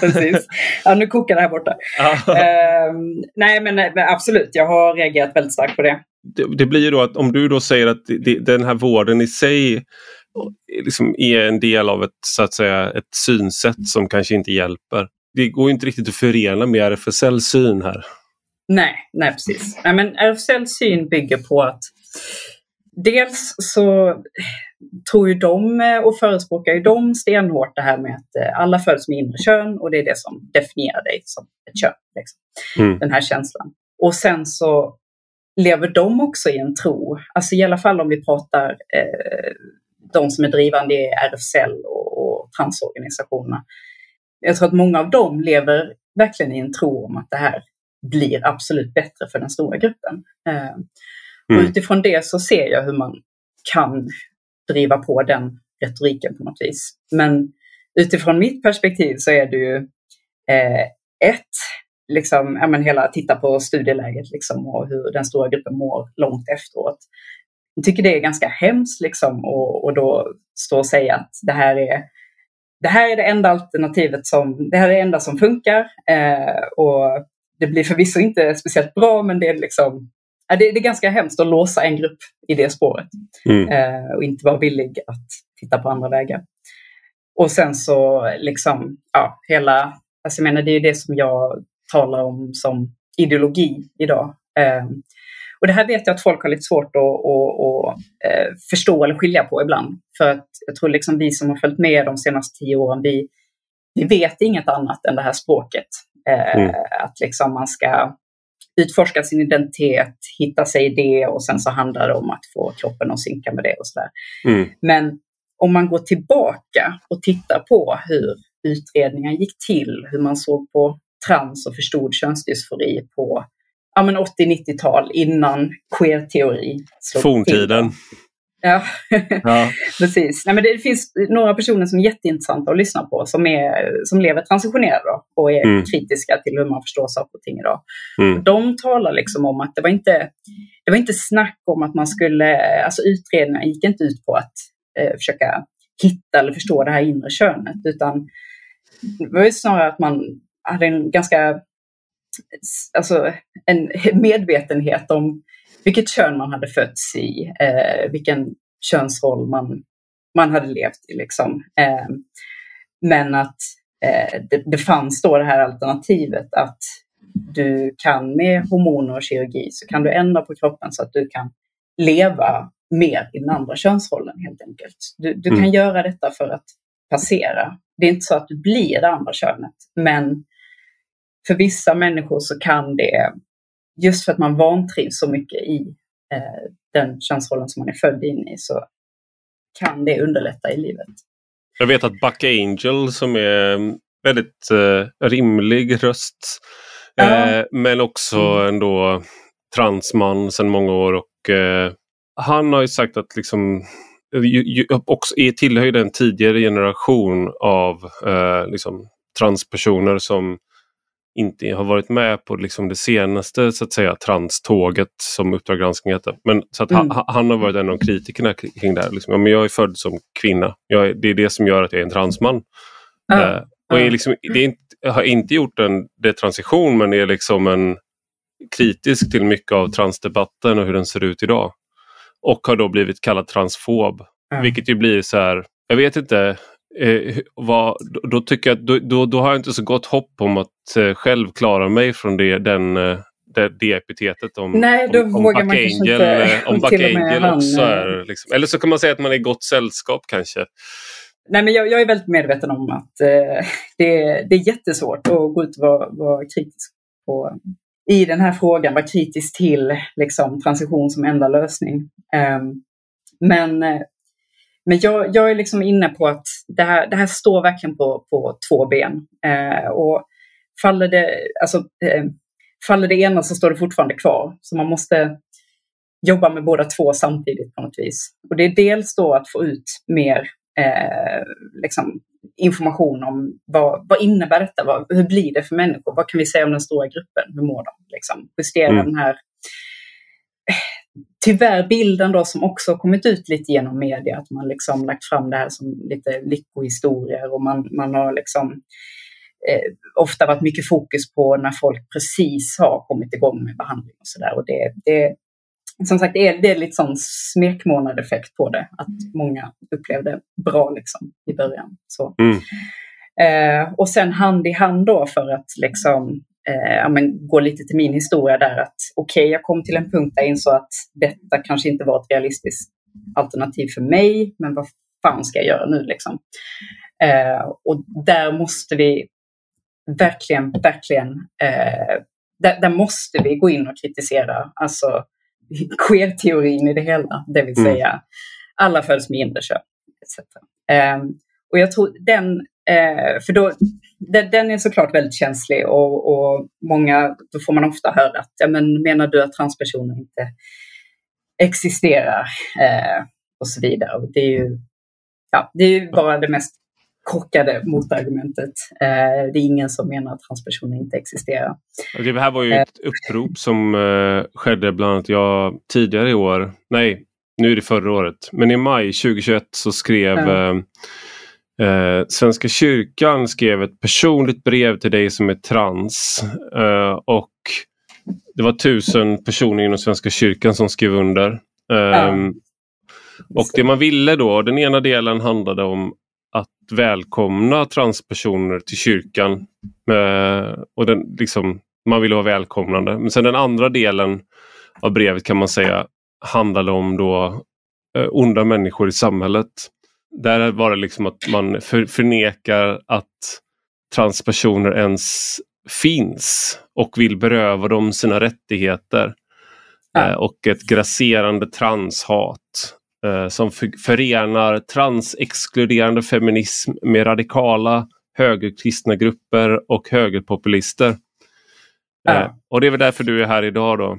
Precis. Ja, nu kokar det här borta. uh, nej, men absolut, jag har reagerat väldigt starkt på det. Det, det blir ju då att om du då säger att det, den här vården i sig liksom är en del av ett, så att säga, ett synsätt som kanske inte hjälper. Det går inte riktigt att förena med RFSLs syn här. Nej, nej precis. Nej, men RFSLs syn bygger på att dels så tror ju de och förespråkar ju de stenhårt det här med att eh, alla föds med inre kön och det är det som definierar dig som ett kön. Liksom. Mm. Den här känslan. Och sen så lever de också i en tro, alltså i alla fall om vi pratar eh, de som är drivande i RFSL och, och transorganisationerna. Jag tror att många av dem lever verkligen i en tro om att det här blir absolut bättre för den stora gruppen. Eh, mm. Och utifrån det så ser jag hur man kan driva på den retoriken på något vis. Men utifrån mitt perspektiv så är det ju eh, ett, liksom, ja, men hela titta på studieläget liksom, och hur den stora gruppen mår långt efteråt. Jag tycker det är ganska hemskt liksom och, och då stå och säga att det här är det här är det enda alternativet som, det här är det enda som funkar eh, och det blir förvisso inte speciellt bra men det är liksom det, det är ganska hemskt att låsa en grupp i det spåret mm. eh, och inte vara villig att titta på andra vägar. Och sen så liksom, ja, hela, alltså jag menar det är det som jag talar om som ideologi idag. Eh, och det här vet jag att folk har lite svårt att, att, att eh, förstå eller skilja på ibland. För att jag tror liksom vi som har följt med de senaste tio åren, vi, vi vet inget annat än det här språket. Eh, mm. Att liksom man ska utforska sin identitet, hitta sig i det och sen så handlar det om att få kroppen att synka med det och sådär. Mm. Men om man går tillbaka och tittar på hur utredningen gick till, hur man såg på trans och förstod könsdysfori på ja, 80-90-tal innan queer-teori slog Forntiden. Ja, ja. precis. Nej, men det finns några personer som är jätteintressanta att lyssna på som, är, som lever transitionerade och är mm. kritiska till hur man förstår saker och ting idag. Mm. De talar liksom om att det var, inte, det var inte snack om att man skulle, alltså utredningar gick inte ut på att eh, försöka hitta eller förstå det här inre könet utan det var snarare att man hade en ganska alltså, en medvetenhet om vilket kön man hade fötts i, eh, vilken könsroll man, man hade levt i. Liksom. Eh, men att eh, det, det fanns då det här alternativet att du kan med hormoner och kirurgi så kan du ändra på kroppen så att du kan leva mer i den andra könsrollen helt enkelt. Du, du kan mm. göra detta för att passera. Det är inte så att du blir det andra könet, men för vissa människor så kan det, just för att man vantrivs så mycket i eh, den könsrollen som man är född in i, så kan det underlätta i livet. Jag vet att Buck Angel som är väldigt eh, rimlig röst. Eh, men också mm. ändå transman sedan många år och eh, han har ju sagt att liksom ju, ju, också är tillhör en tidigare generation av eh, liksom, transpersoner som inte har varit med på liksom det senaste så att säga tranståget som Uppdrag granskning heter. Men, så att mm. han, han, har varit en av kritikerna kring det här. Liksom. Ja, men jag är född som kvinna. Jag det är det som gör att jag är en transman. Mm. Eh, och är liksom, det är inte, har inte gjort en detransition men är liksom en kritisk till mycket av transdebatten och hur den ser ut idag. Och har då blivit kallad transfob. Mm. Vilket ju blir så här, jag vet inte, eh, vad, då, tycker jag, då, då, då, har jag inte så gott hopp om att eh, själv klara mig från det, den, eh, det, det epitetet om, Nej, då om, om vågar man Angel, inte, eh, om Buck Angel också eh, är. Liksom. Eller så kan man säga att man är i gott sällskap kanske. Nej, men jag, jag är väldigt medveten om att eh, det, det är jättesvårt att gå ut och vara, vara kritisk på, i den här frågan, vara kritisk till liksom, transition som enda lösning. Um, men men jag, jag är liksom inne på att det här, det här står verkligen på, på två ben. Uh, och faller det, alltså, uh, faller det ena så står det fortfarande kvar. Så man måste jobba med båda två samtidigt på något vis. Och det är dels då att få ut mer eh, liksom, information om vad, vad innebär detta? Vad, hur blir det för människor? Vad kan vi säga om den stora gruppen? Hur mår de? Liksom, justera mm. den här tyvärr bilden då som också kommit ut lite genom media, att man liksom lagt fram det här som lite lyckohistorier och man, man har liksom eh, ofta varit mycket fokus på när folk precis har kommit igång med behandling och sådär. Och det, det, som sagt, det är, det är lite sån smekmånadeffekt på det, att många upplevde bra liksom i början. Så. Mm. Eh, och sen hand i hand då för att liksom eh, ja, men, gå lite till min historia där att okej, okay, jag kom till en punkt där jag insåg att detta kanske inte var ett realistiskt alternativ för mig, men vad fan ska jag göra nu liksom? Eh, och där måste vi verkligen, verkligen, eh, där, där, måste vi gå in och kritisera alltså queer-teorin i det hela, det vill mm. säga mm. alla föds med inre kön. Eh, och jag tror den, eh, för då, den, den, är såklart väldigt känslig och, och, många, då får man ofta höra att, ja, men menar du att transpersoner inte existerar? Eh, och så vidare. Och det är ju ja, det är ju bara det mest korkade motargumentet. Eh, det är ingen som menar att transpersoner inte existerar. Det här var ju ett upprop som eh, skedde bland annat jag tidigare i år. Nej, nu är det förra året. Men i maj 2021 så skrev mm. Eh, Svenska kyrkan skrev ett personligt brev till dig som är trans eh, och det var tusen personer inom Svenska kyrkan som skrev under. Eh, mm. Och det man ville då, den ena delen handlade om att välkomna transpersoner till kyrkan. Eh, och den, liksom, man ville vara välkomnande. Men sen den andra delen av brevet kan man säga handlade om då eh, onda människor i samhället. Där var det liksom att man för, förnekar att transpersoner ens finns och vill beröva dem sina rättigheter. Ja. Eh, och ett grasserande transhat eh, som för, förenar transexkluderande feminism med radikala högerkristna grupper och högerpopulister. Ja. Eh, och det är väl därför du är här idag då.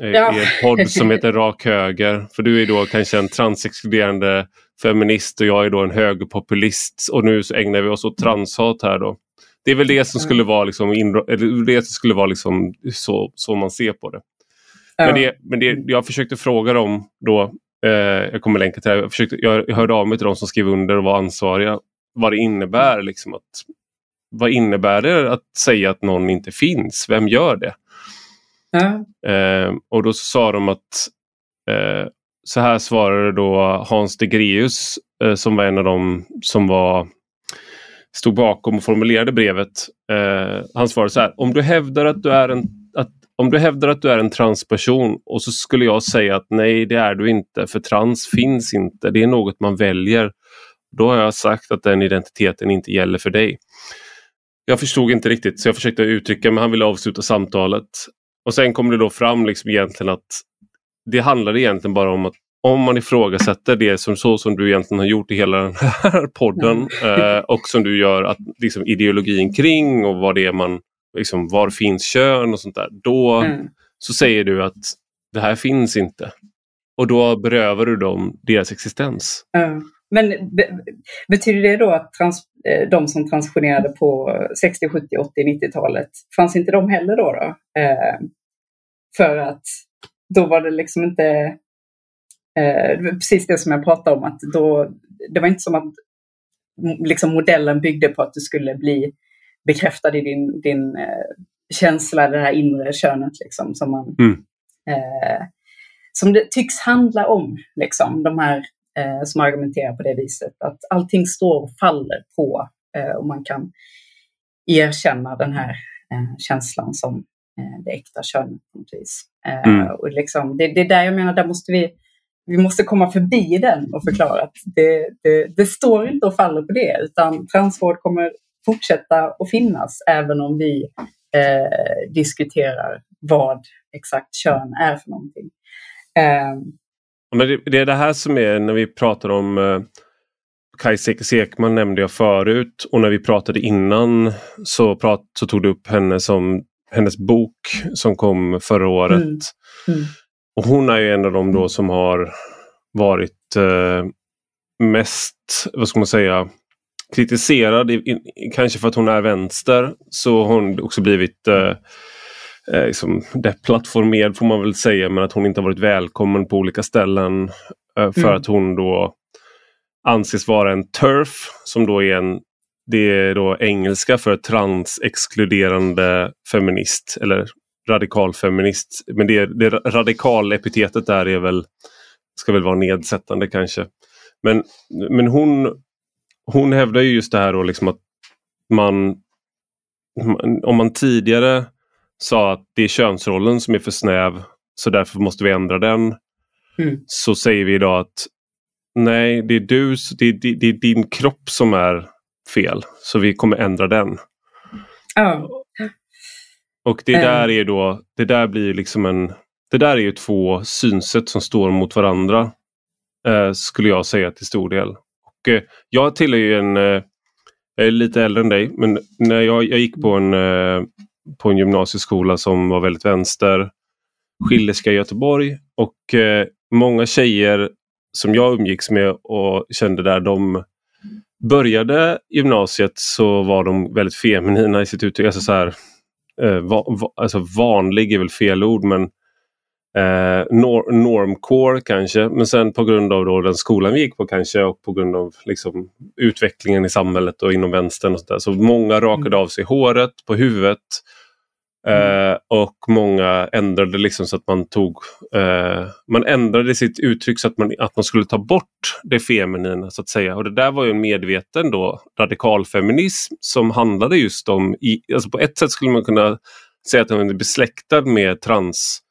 Ja. I en podd som heter Rak Höger. För du är då kanske en transexkluderande feminist och jag är då en högerpopulist och nu så ägnar vi oss åt transhat här då. Det är väl det som skulle vara, liksom, det som skulle vara liksom så, så man ser på det. Men, det, men det, jag försökte fråga dem då, eh, jag kommer länka till det, jag, försökte, jag hörde av mig till de som skrev under och var ansvariga, vad det innebär. Liksom att, vad innebär det att säga att någon inte finns? Vem gör det? Ja. Eh, och då sa de att eh, så här svarade då Hans de Greus eh, som var en av dem som var stod bakom och formulerade brevet. Eh, han svarade så här, om du hävdar att du är en att, om du hävdar att du är en transperson och så skulle jag säga att nej det är du inte för trans finns inte, det är något man väljer. Då har jag sagt att den identiteten inte gäller för dig. Jag förstod inte riktigt så jag försökte uttrycka men han ville avsluta samtalet. Och sen kom det då fram liksom egentligen att det handlade egentligen bara om att om man ifrågasätter det som så som du egentligen har gjort i hela den här podden mm. och som du gör att liksom, ideologin kring och vad det är man, liksom, var finns kön och sånt där. Då mm. så säger du att det här finns inte. Och då berövar du dem deras existens. Mm. Men be betyder det då att trans eh, de som transitionerade på 60, 70, 80, 90-talet, fanns inte de heller då? då? Eh, för att då var det liksom inte Eh, precis det som jag pratade om, att då, det var inte som att liksom modellen byggde på att du skulle bli bekräftad i din, din eh, känsla, det här inre könet liksom, som, man, mm. eh, som det tycks handla om, liksom, de här eh, som argumenterar på det viset. Att allting står och faller på eh, och man kan erkänna den här eh, känslan som det äkta könet på något vis. Mm. och liksom, det, det är där jag menar, där måste vi vi måste komma förbi den och förklara att det, det, det står inte och faller på det utan transvård kommer fortsätta att finnas även om vi eh, diskuterar vad exakt kön är för någonting. Eh. Men det, det, är det här som är när vi pratar om eh, Kajsa Ekman nämnde jag förut och när vi pratade innan så, prat, så tog du upp henne som hennes bok som kom förra året. Mm. Mm. Och hon är ju en av dem då som har varit eh, mest, vad ska man säga, kritiserad. I, kanske för att hon är vänster så har hon också blivit eh, eh, liksom deplattformerad får man väl säga men att hon inte har varit välkommen på olika ställen. Eh, för mm. att hon då anses vara en TERF som då är en det är då engelska för transexkluderande feminist eller radikalfeminist. Men det, det radikal-epitetet där är väl, ska väl vara nedsättande kanske. Men, men hon, hon hävdar ju just det här då liksom att man, om man tidigare sa att det är könsrollen som är för snäv så därför måste vi ändra den. Mm. Så säger vi idag att nej, det är du, det är, det är, din kropp som är fel. Så vi kommer ändra den. Oh. Och det där ehm. är då, det där blir liksom en, det där är ju två synsätt som står mot varandra. Eh, skulle jag säga till stor del. Och, eh, jag tillhör ju en, eh, jag är lite äldre än dig, men när jag, jag gick på en, eh, på en gymnasieskola som var väldigt vänster, Schillerska i Göteborg och eh, många tjejer som jag umgicks med och kände där, de började gymnasiet så var de väldigt feminina i sitt uttryck. Alltså så här, eh, va, va, alltså vanlig är väl fel ord men eh, nor normcore kanske. Men sen på grund av då den skolan vi gick på kanske och på grund av liksom, utvecklingen i samhället och inom vänstern. Och så, där. så många rakade av sig håret på huvudet. Mm. Och många ändrade liksom så att man tog eh, Man ändrade sitt uttryck så att man, att man skulle ta bort det feminina så att säga. Och det där var ju en medveten då radikalfeminism som handlade just om, i, alltså på ett sätt skulle man kunna säga att den är besläktad med trans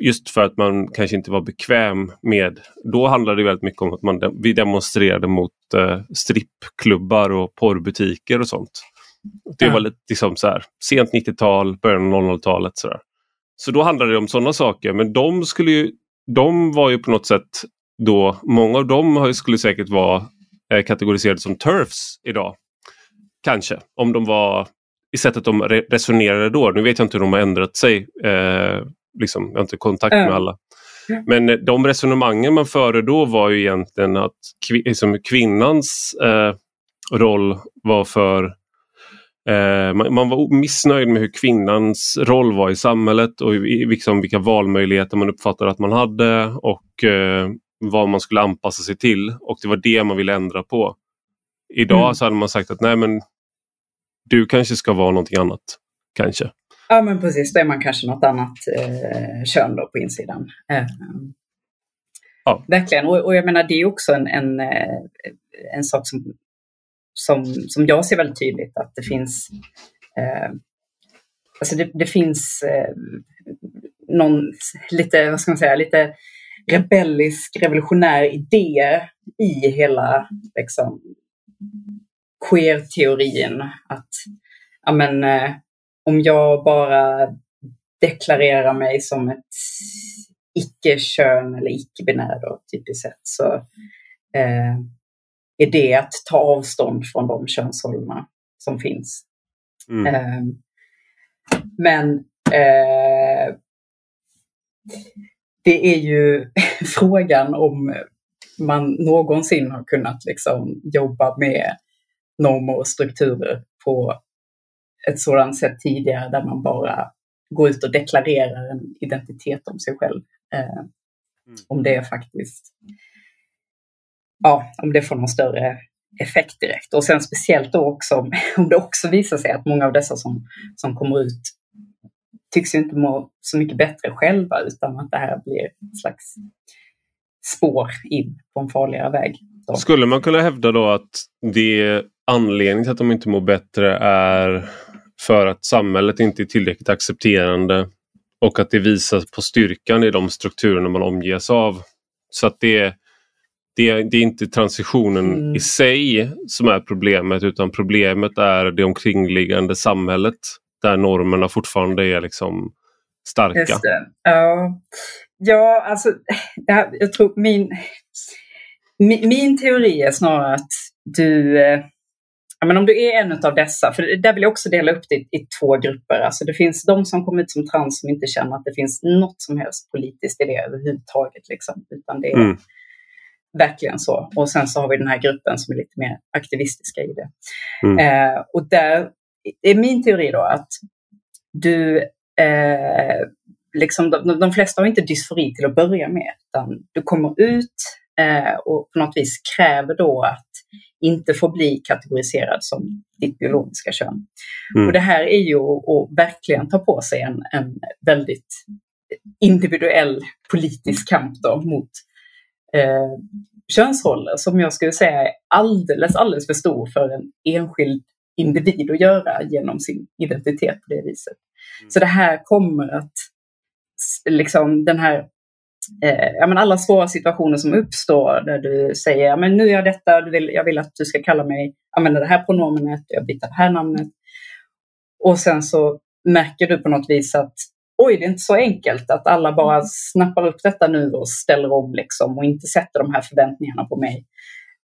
Just för att man kanske inte var bekväm med, då handlade det väldigt mycket om att man, vi demonstrerade mot eh, strippklubbar och porrbutiker och sånt. Det var lite liksom så här, sent 90-tal, början av 00-talet. Så, så då handlade det om sådana saker. Men de, skulle ju, de var ju på något sätt då, många av dem skulle säkert vara eh, kategoriserade som turfs idag. Kanske, om de var i sättet de re resonerade då. Nu vet jag inte hur de har ändrat sig. Eh, liksom, jag har inte kontakt med alla. Men eh, de resonemangen man förde då var ju egentligen att kv liksom kvinnans eh, roll var för man, man, var missnöjd med hur kvinnans roll var i samhället och liksom vilka valmöjligheter man uppfattade att man hade och eh, vad man skulle anpassa sig till. Och det var det man ville ändra på. Idag mm. så hade man sagt att nej men du kanske ska vara någonting annat. Kanske. Ja men precis, då är man kanske något annat eh, kön då på insidan. Eh, ja. Verkligen, och, och, jag menar det är också en, en, eh, en sak som som, som jag ser väldigt tydligt att det finns eh, alltså det, det finns eh, någon lite, vad ska man säga, lite rebellisk, revolutionär idé i hela liksom, queer-teorin. Att ja, men, eh, om jag bara deklarerar mig som ett icke-kön eller icke-binär typiskt sett så eh, är det att ta avstånd från de könsrollerna som finns. Mm. Eh, men eh, det är ju frågan om man någonsin har kunnat liksom jobba med normer och strukturer på ett sådant sätt tidigare där man bara går ut och deklarerar en identitet om sig själv. Eh, mm. Om det är faktiskt, ja, om det får någon större effekt direkt. Och sen speciellt då också om det också visar sig att många av dessa som, som kommer ut tycks ju inte må så mycket bättre själva utan att det här blir ett slags spår in på en farligare väg. Då. Skulle man kunna hävda då att det anledningen till att de inte mår bättre är för att samhället inte är tillräckligt accepterande och att det visar på styrkan i de strukturerna man omges av. Så att det, det, det är inte transitionen mm. i sig som är problemet utan problemet är det omkringliggande samhället där normerna fortfarande är liksom starka. Ja. ja, alltså här, jag tror min, min, min teori är snarare att du eh, Ja, men om du är en av dessa, för där vill jag också dela upp det i, i två grupper. Alltså det finns de som kommer ut som trans som inte känner att det finns något som helst politiskt i det överhuvudtaget. Liksom, utan det är mm. Verkligen så. Och sen så har vi den här gruppen som är lite mer aktivistiska i det. Mm. Eh, och där är min teori då att du, eh, liksom, de, de flesta har inte dysfori till att börja med, utan du kommer ut eh, och på något vis kräver då att inte få bli kategoriserad som ditt biologiska kön. Mm. Och det här är ju att verkligen ta på sig en, en väldigt individuell politisk kamp då mot eh, könsroller som jag skulle säga är alldeles, alldeles för stor för en enskild individ att göra genom sin identitet på det viset. Mm. Så det här kommer att, liksom den här eh, ja, men alla svåra situationer som uppstår där du säger men nu är jag detta, du vill, jag vill att du ska kalla mig, använda det här pronomenet, jag byter det här namnet. Och sen så märker du på något vis att oj, det är inte så enkelt att alla bara snappar upp detta nu och ställer om liksom och inte sätter de här förväntningarna på mig.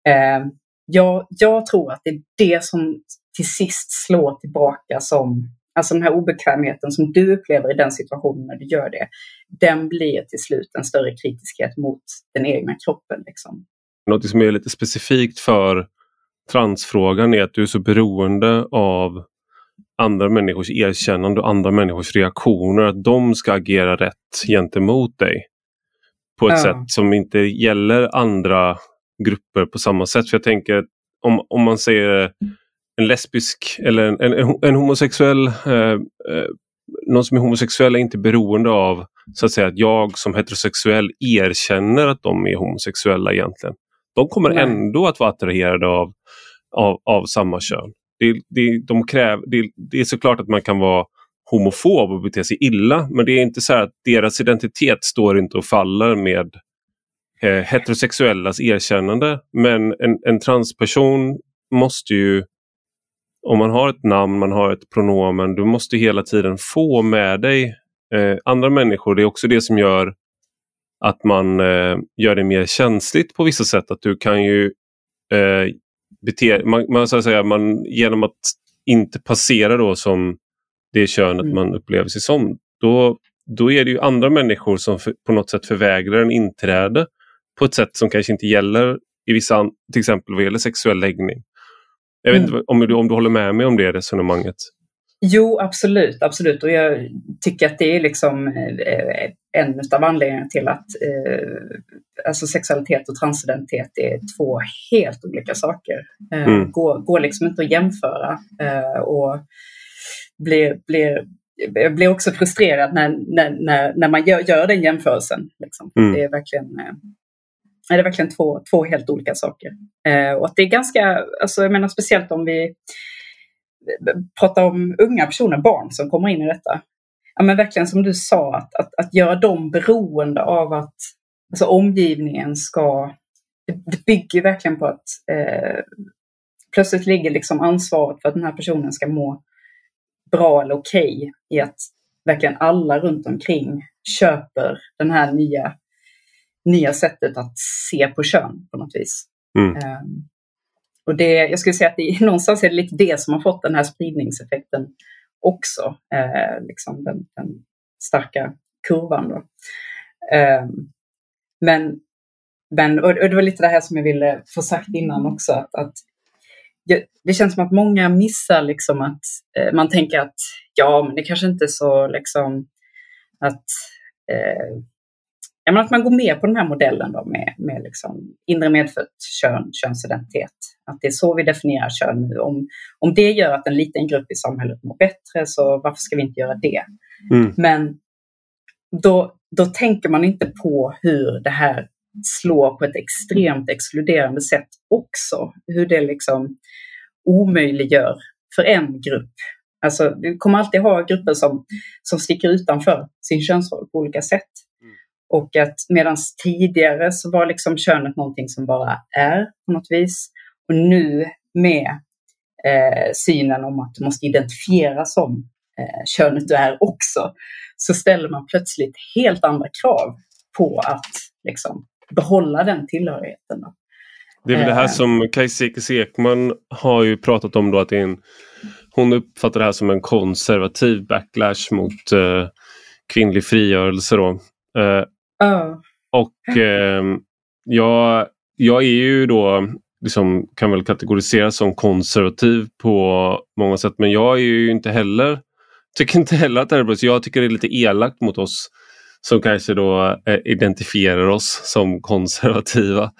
Eh, jag, jag tror att det är det som till sist slår tillbaka som Alltså den här obekvämheten som du upplever i den situationen när du gör det, den blir till slut en större kritiskhet mot den egna kroppen. Liksom. Något som är lite specifikt för transfrågan är att du är så beroende av andra människors erkännande och andra människors reaktioner. Att de ska agera rätt gentemot dig. På ett ja. sätt som inte gäller andra grupper på samma sätt. För jag tänker om, om man säger en lesbisk eller en, en, en homosexuell, eh, eh, någon som är homosexuell är inte beroende av så att säga att jag som heterosexuell erkänner att de är homosexuella egentligen. De kommer Nej. ändå att vara attraherade av, av, av samma kön. Det, det, de kräv, det, det är såklart att man kan vara homofob och bete sig illa men det är inte så att deras identitet står inte och faller med eh, heterosexuellas erkännande. Men en, en transperson måste ju om man har ett namn, man har ett pronomen, du måste hela tiden få med dig eh, andra människor. Det är också det som gör att man eh, gör det mer känsligt på vissa sätt. Att du kan ju eh, bete man, man, så att säga, man, genom att inte passera då som det könet mm. man upplever sig som, då, då är det ju andra människor som för, på något sätt förvägrar en inträde på ett sätt som kanske inte gäller i vissa, till exempel vad gäller sexuell läggning. Jag vet mm. inte om du, om du håller med mig om det resonemanget? Jo, absolut, absolut. Och jag tycker att det är liksom eh, en av anledningarna till att eh, alltså sexualitet och transidentitet är två helt olika saker. Eh, mm. går, går liksom inte att jämföra och blir, blir, jag blir också frustrerad när, när, när, när man gör, gör den jämförelsen. Liksom. Mm. Det är verkligen eh, är det verkligen två, två helt olika saker. Och det är ganska, alltså jag menar speciellt om vi pratar om unga personer, barn som kommer in i detta. Ja men verkligen som du sa, att, att, att göra dem beroende av att alltså omgivningen ska, det bygger verkligen på att eh, plötsligt ligger liksom ansvaret för att den här personen ska må bra eller okej okay i att verkligen alla runt omkring köper den här nya, nya sättet att se på kön på något vis. Mm. Um, och det, jag skulle säga att det, någonstans är det lite det som har fått den här spridningseffekten också. Eh, liksom den, den, starka kurvan. Då. Eh, men, men och, och, det var lite det här som jag ville få sagt innan också. Att, att det känns som att många missar liksom att eh, man tänker att ja, men det kanske inte är så liksom att eh, ja, men att man går med på den här modellen då med, med liksom inre medfött kön, könsidentitet. Att det är så vi definierar kön nu. Om, om det gör att en liten grupp i samhället mår bättre, så varför ska vi inte göra det? Mm. Men då, då tänker man inte på hur det här slår på ett extremt exkluderande sätt också. Hur det liksom omöjliggör för en grupp. Alltså, du kommer alltid ha grupper som, som sticker utanför sin könsroll på olika sätt. Och att medan tidigare så var liksom könet någonting som bara är på något vis. Och nu med eh, synen om att du måste identifiera som eh, könet du är också, så ställer man plötsligt helt andra krav på att liksom, behålla den tillhörigheten. Då. Det är väl det här eh. som Kajsa Ekman har ju pratat om då att en, hon uppfattar det här som en konservativ backlash mot eh, kvinnlig frigörelse. Då. Eh, och eh, jag, jag är ju då, liksom, kan väl kategoriseras som konservativ på många sätt men jag är ju inte heller, tycker inte heller att det är bra. Så jag tycker det är lite elakt mot oss som kanske då eh, identifierar oss som konservativa.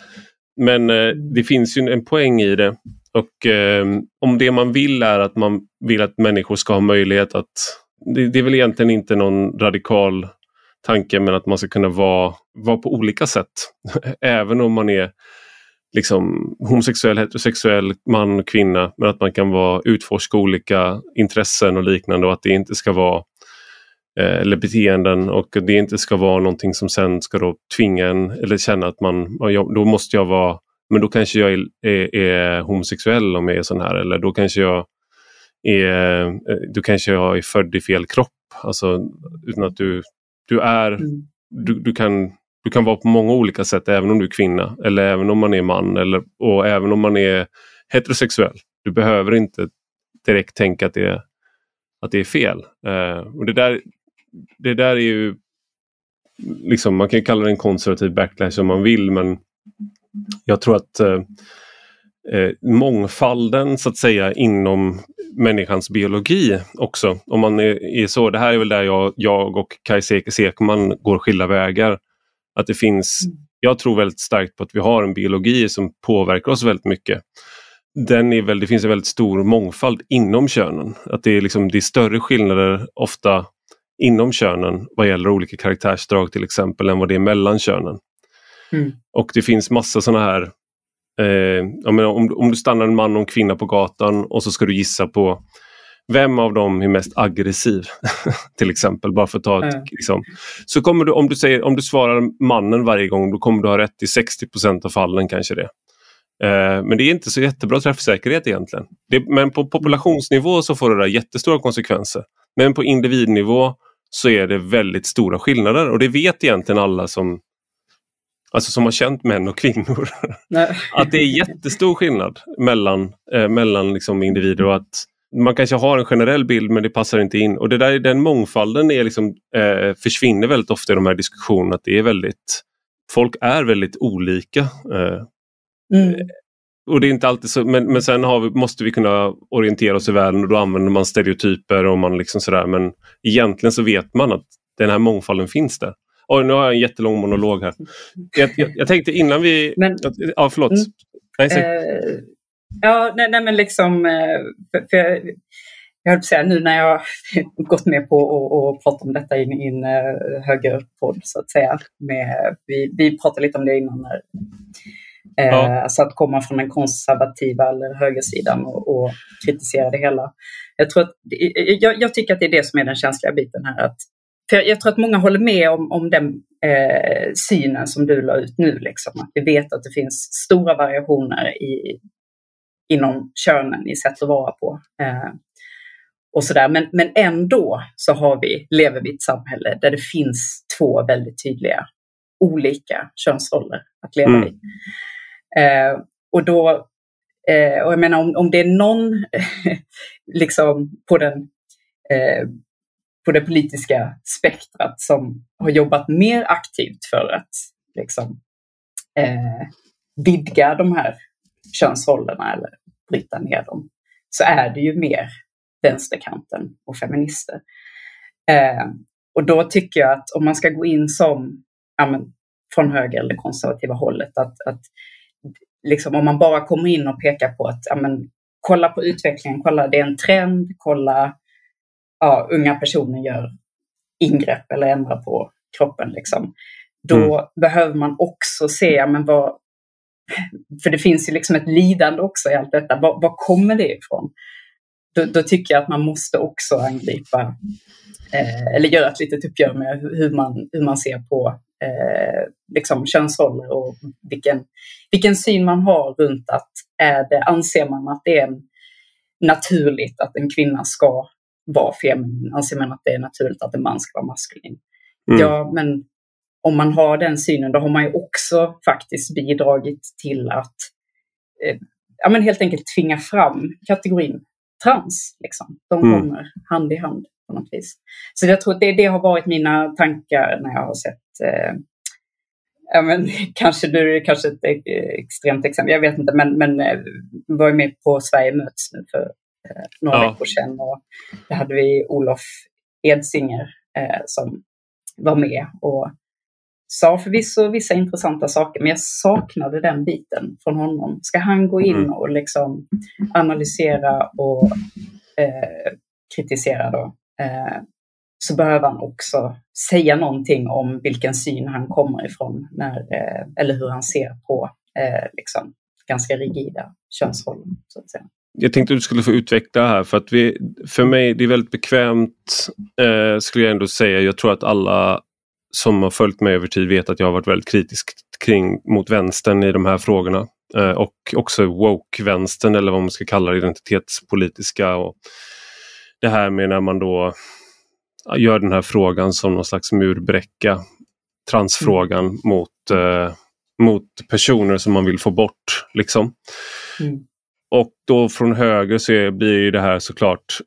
Men eh, det finns ju en poäng i det. Och eh, om det man vill är att man vill att människor ska ha möjlighet att det, det är väl egentligen inte någon radikal tanken med att man ska kunna vara, vara på olika sätt. Även om man är liksom homosexuell, heterosexuell, man, kvinna. Men att man kan vara, utforska olika intressen och liknande och att det inte ska vara eh, eller beteenden och det inte ska vara någonting som sen ska då tvinga en eller känna att man, då måste jag vara, men då kanske jag är, är, är homosexuell om jag är sån här eller då kanske jag är, eh, då kanske jag är född i fel kropp. Alltså utan att du du är, mm. du, du, kan, du kan vara på många olika sätt även om du är kvinna eller även om man är man eller, och även om man är heterosexuell. Du behöver inte direkt tänka att det, att det är fel. Uh, och det där, det där är ju liksom, man kan kalla det en konservativ backlash om man vill men jag tror att uh, eh, mångfalden så att säga inom människans biologi också. Om man är, är, så, det här är väl där jag, jag och Kajsa Ekman går skilda vägar. Att det finns, mm. jag tror väldigt starkt på att vi har en biologi som påverkar oss väldigt mycket. Den är väl, det finns en väldigt stor mångfald inom könen. Att det är, liksom, det är större skillnader ofta inom könen vad gäller olika karaktärsdrag till exempel än vad det är mellan könen. Mm. Och det finns massa sådana här Eh, menar, om, om du stannar en man och en kvinna på gatan och så ska du gissa på vem av dem är mest aggressiv? till exempel, bara för att ta ett, mm. liksom. Så kommer du, om du, säger, om du svarar mannen varje gång, då kommer du ha rätt i 60% av fallen kanske det. Eh, men det är inte så jättebra träffsäkerhet egentligen. Det, men på populationsnivå så får det där jättestora konsekvenser. Men på individnivå så är det väldigt stora skillnader och det vet egentligen alla som alltså som har känt män och kvinnor. att det är jättestor skillnad mellan, eh, mellan liksom individer och att man kanske har en generell bild men det passar inte in. Och det där, den mångfalden är liksom, eh, försvinner väldigt ofta i de här diskussionerna. Att det är väldigt, folk är väldigt olika. Eh, mm. Och det är inte alltid så, men, men sen vi, måste vi kunna orientera oss i världen och då använder man stereotyper och man liksom sådär. Men egentligen så vet man att den här mångfalden finns där. Oj, nu har jag en jättelång monolog här. Jag, jag, jag tänkte innan vi... Men, ja, förlåt. Mm, nej, eh, ja, nej, nej, men liksom... Eh, för, för jag, jag höll på säga nu när jag har gått med på att prata om detta i en uh, högerpodd så att säga. Med, vi, vi pratade lite om det innan. När, eh, ja. Alltså att komma från den konservativa eller högersidan och, och kritisera det hela. Jag, tror att, jag, jag, tycker att det är det som är den känsliga biten här. Att för jag, jag, tror att många håller med om, om den eh, synen som du la ut nu. Liksom. Att vi vet att det finns stora variationer i, inom könen i sätt att vara på. Eh, och sådär. Men, men ändå så har vi, lever vi i ett samhälle där det finns två väldigt tydliga olika könsroller att leva mm. i. Eh, och då, eh, och jag menar om, om det är någon liksom på den eh, på det politiska spektrat som har jobbat mer aktivt för att liksom, eh, vidga de här könsrollerna eller bryta ner dem, så är det ju mer vänsterkanten och feminister. Eh, och då tycker jag att om man ska gå in som ja, men, från höger eller konservativa hållet, att, att liksom, om man bara kommer in och pekar på att ja, men, kolla på utvecklingen, kolla det är en trend, kolla ja, unga personer gör ingrepp eller ändrar på kroppen. Liksom. Då mm. behöver man också se, men vad, för det finns ju liksom ett lidande också i allt detta. Var, var kommer det ifrån? Då, då, tycker jag att man måste också angripa eh, eller göra ett litet uppgör med hur man, hur man ser på eh, liksom könsroller och vilken, vilken syn man har runt att är det, anser man att det är naturligt att en kvinna ska vara feminin? Anser man att det är naturligt att en man ska vara maskulin? Mm. Ja, men om man har den synen, då har man ju också faktiskt bidragit till att eh, ja, men helt enkelt tvinga fram kategorin trans. Liksom. De mm. kommer hand i hand på något vis. Så jag tror att det, det har varit mina tankar när jag har sett eh, ja, men, kanske nu är kanske ett eh, extremt exempel, jag vet inte, men, men eh, var ju med på Sverige möts nu för några ja. veckor sedan och där hade vi Olof Edsinger eh, som var med och sa förvisso vissa intressanta saker, men jag saknade den biten från honom. Ska han gå in mm. och liksom analysera och eh, kritisera då, eh, så behöver han också säga någonting om vilken syn han kommer ifrån, när, eh, eller hur han ser på eh, liksom, ganska rigida könsroller. Så att säga. Jag tänkte att du skulle få utveckla här för att vi, för mig det är väldigt bekvämt eh, skulle jag ändå säga. Jag tror att alla som har följt mig över tid vet att jag har varit väldigt kritisk kring, mot vänstern i de här frågorna. Eh, och också woke-vänstern eller vad man ska kalla det, identitetspolitiska. Och det här med när man då gör den här frågan som någon slags murbräcka, transfrågan mm. mot, eh, mot personer som man vill få bort. Liksom. Mm. Och då från höger så blir det här såklart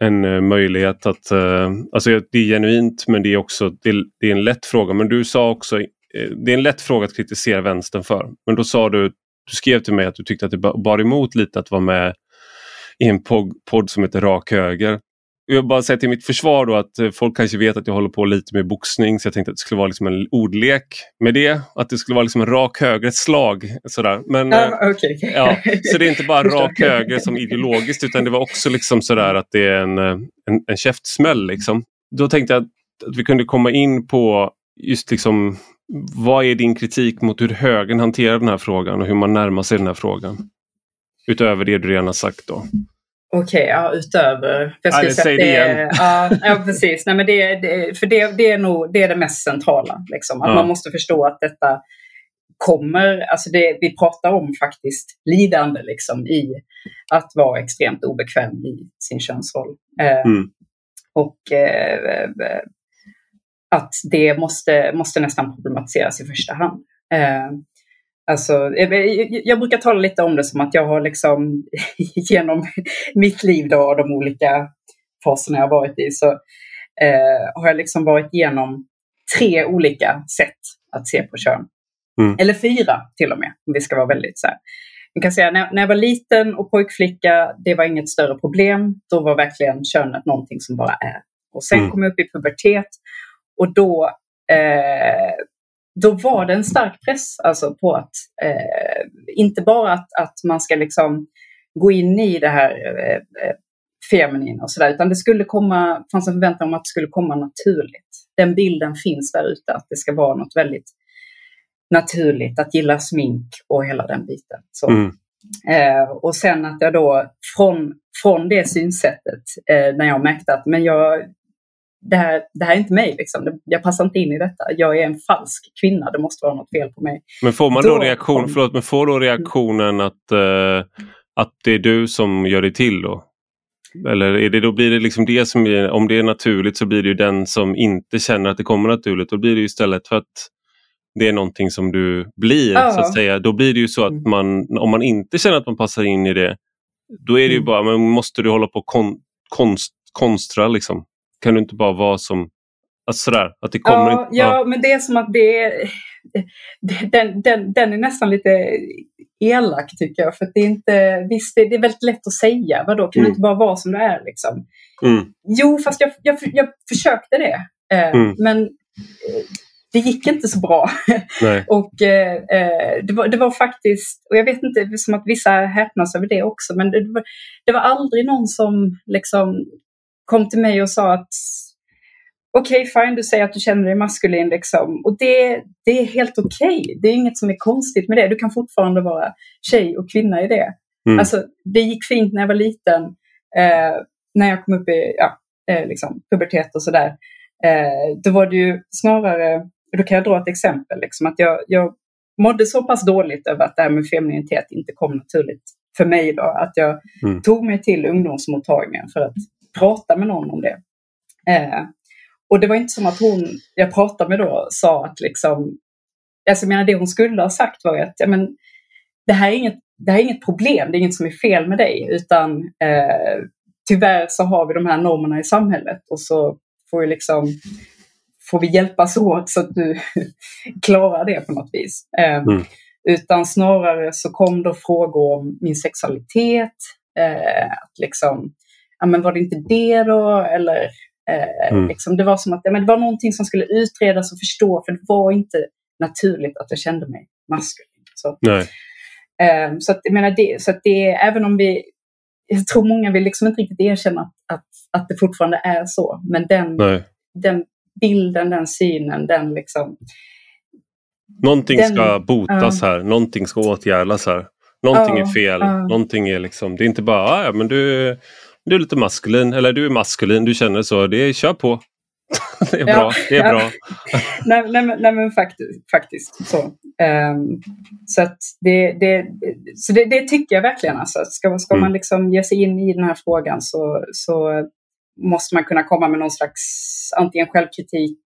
en eh, möjlighet att... Eh, alltså det är genuint men det är också det är, en lätt fråga. Men du sa också, eh, det är en lätt fråga att kritisera vänstern för. Men då sa du, du skrev till mig att du tyckte att det bar emot lite att vara med i en podd som heter Rak Höger. Jag bara säga till mitt försvar då att eh, folk kanske vet att jag håller på lite med boxning så jag tänkte att det skulle vara liksom en ordlek med det. Att det skulle vara liksom en rak höger, ett slag. Sådär. Men, uh, okay. ja, så det är inte bara rak höger som ideologiskt utan det var också liksom sådär att det är en, eh, en, en käftsmäll. Liksom. Då tänkte jag att, att vi kunde komma in på just liksom vad är din kritik mot hur högern hanterar den här frågan och hur man närmar sig den här frågan? Utöver det du redan har sagt då. Okej, okay, ja, utöver. Jag skulle säga det, det ja, ja, precis. Nej, men det, det, för det, det, är nog det, är det mest centrala. Liksom. Att ja. Man måste förstå att detta kommer, alltså det, vi pratar om faktiskt lidande liksom, i att vara extremt obekväm i sin könsroll. Eh, mm. Och eh, att det måste, måste nästan problematiseras i första hand. Eh, Alltså, jag brukar tala lite om det som att jag har liksom genom mitt liv då och de olika faserna jag varit i så eh, har jag liksom varit igenom tre olika sätt att se på kön. Mm. Eller fyra till och med, om vi ska vara väldigt så här. Man kan säga när, när jag var liten och pojkflicka, det var inget större problem. Då var verkligen könet någonting som bara är. Och sen mm. kom jag upp i pubertet och då eh, då var det en stark press alltså på att eh, inte bara att, att man ska liksom gå in i det här eh, eh feminina och sådär, utan det skulle komma, fanns en förväntan om att det skulle komma naturligt. Den bilden finns där ute, att det ska vara något väldigt naturligt, att gilla smink och hela den biten. Så. Mm. Eh, och sen att jag då från, från det synsättet, eh, när jag märkte att men jag, det här, det här är inte mig, liksom. jag passar inte in i detta. Jag är en falsk kvinna, det måste vara något fel på mig. Men får man då, då reaktion, förlåt, men får då reaktionen att, uh, att det är du som gör det till då? Eller är det, då blir det liksom det som är, om det är naturligt så blir det ju den som inte känner att det kommer naturligt. Då blir det istället för att det är någonting som du blir ja. så att säga. Då blir det ju så att mm. man, om man inte känner att man passar in i det, då är det ju mm. bara, men måste du hålla på och kon, konst, konstra liksom? Kan du inte bara vara som, alltså sådär, att det kommer ja, inte... Ja, ja, men det är som att det är, den, den, den är nästan lite elak tycker jag. För det är inte, visst det, är väldigt lätt att säga, vadå kan mm. du inte bara vara som du är liksom? Mm. Jo, fast jag, jag, jag försökte det. Eh, mm. Men eh, det gick inte så bra. och eh, eh, det, var, det var faktiskt, och jag vet inte, som att vissa häpnas över det också, men det, var, det var aldrig någon som liksom kom till mig och sa att okej, okay, fine, du säger att du känner dig maskulin liksom. Och det, det är helt okej. Okay. Det är inget som är konstigt med det. Du kan fortfarande vara tjej och kvinna i det. Mm. Alltså, det gick fint när jag var liten. Eh, när jag kom upp i ja, eh, liksom, pubertet och sådär. Eh, då var det ju snarare då kan jag dra ett exempel, liksom, att jag, jag mådde så pass dåligt över att det här med femininitet inte kom naturligt för mig då, att jag mm. tog mig till ungdomsmottagningen för att prata med någon om det. Eh, och det var inte som att hon jag pratade med då sa att liksom, alltså jag menar det hon skulle ha sagt var att ja, men, det, här är inget, det här är inget problem, det är inget som är fel med dig, utan eh, tyvärr så har vi de här normerna i samhället och så får ju liksom får vi hjälpas åt så att du klarar det på något vis. Ehm, mm. Utan snarare så kom då frågor om min sexualitet. Eh, att liksom, ja, men var det inte det då? Eller eh, mm. liksom, det var som att ja, men det var någonting som skulle utredas och förstå för det var inte naturligt att jag kände mig maskulin. Så, eh, så, att, jag menar det, så att det, även om vi, jag tror många vill liksom inte riktigt erkänna att, att, att det fortfarande är så, men den, den bilden, den synen, den liksom... Någonting den, ska botas uh, här, någonting ska åtgärdas här. Någonting uh, är fel, uh. någonting är liksom, det är inte bara, ah, ja men du, du är lite maskulin, eller du är maskulin, du känner så, det är, kör på. det är ja, bra. Det är ja. bra. nej, nej, nej, men faktiskt, faktiskt så. Um, så det, det, så det, det, tycker jag verkligen. Alltså. Ska, ska mm. man liksom ge sig in i den här frågan så, så måste man kunna komma med någon slags antingen självkritik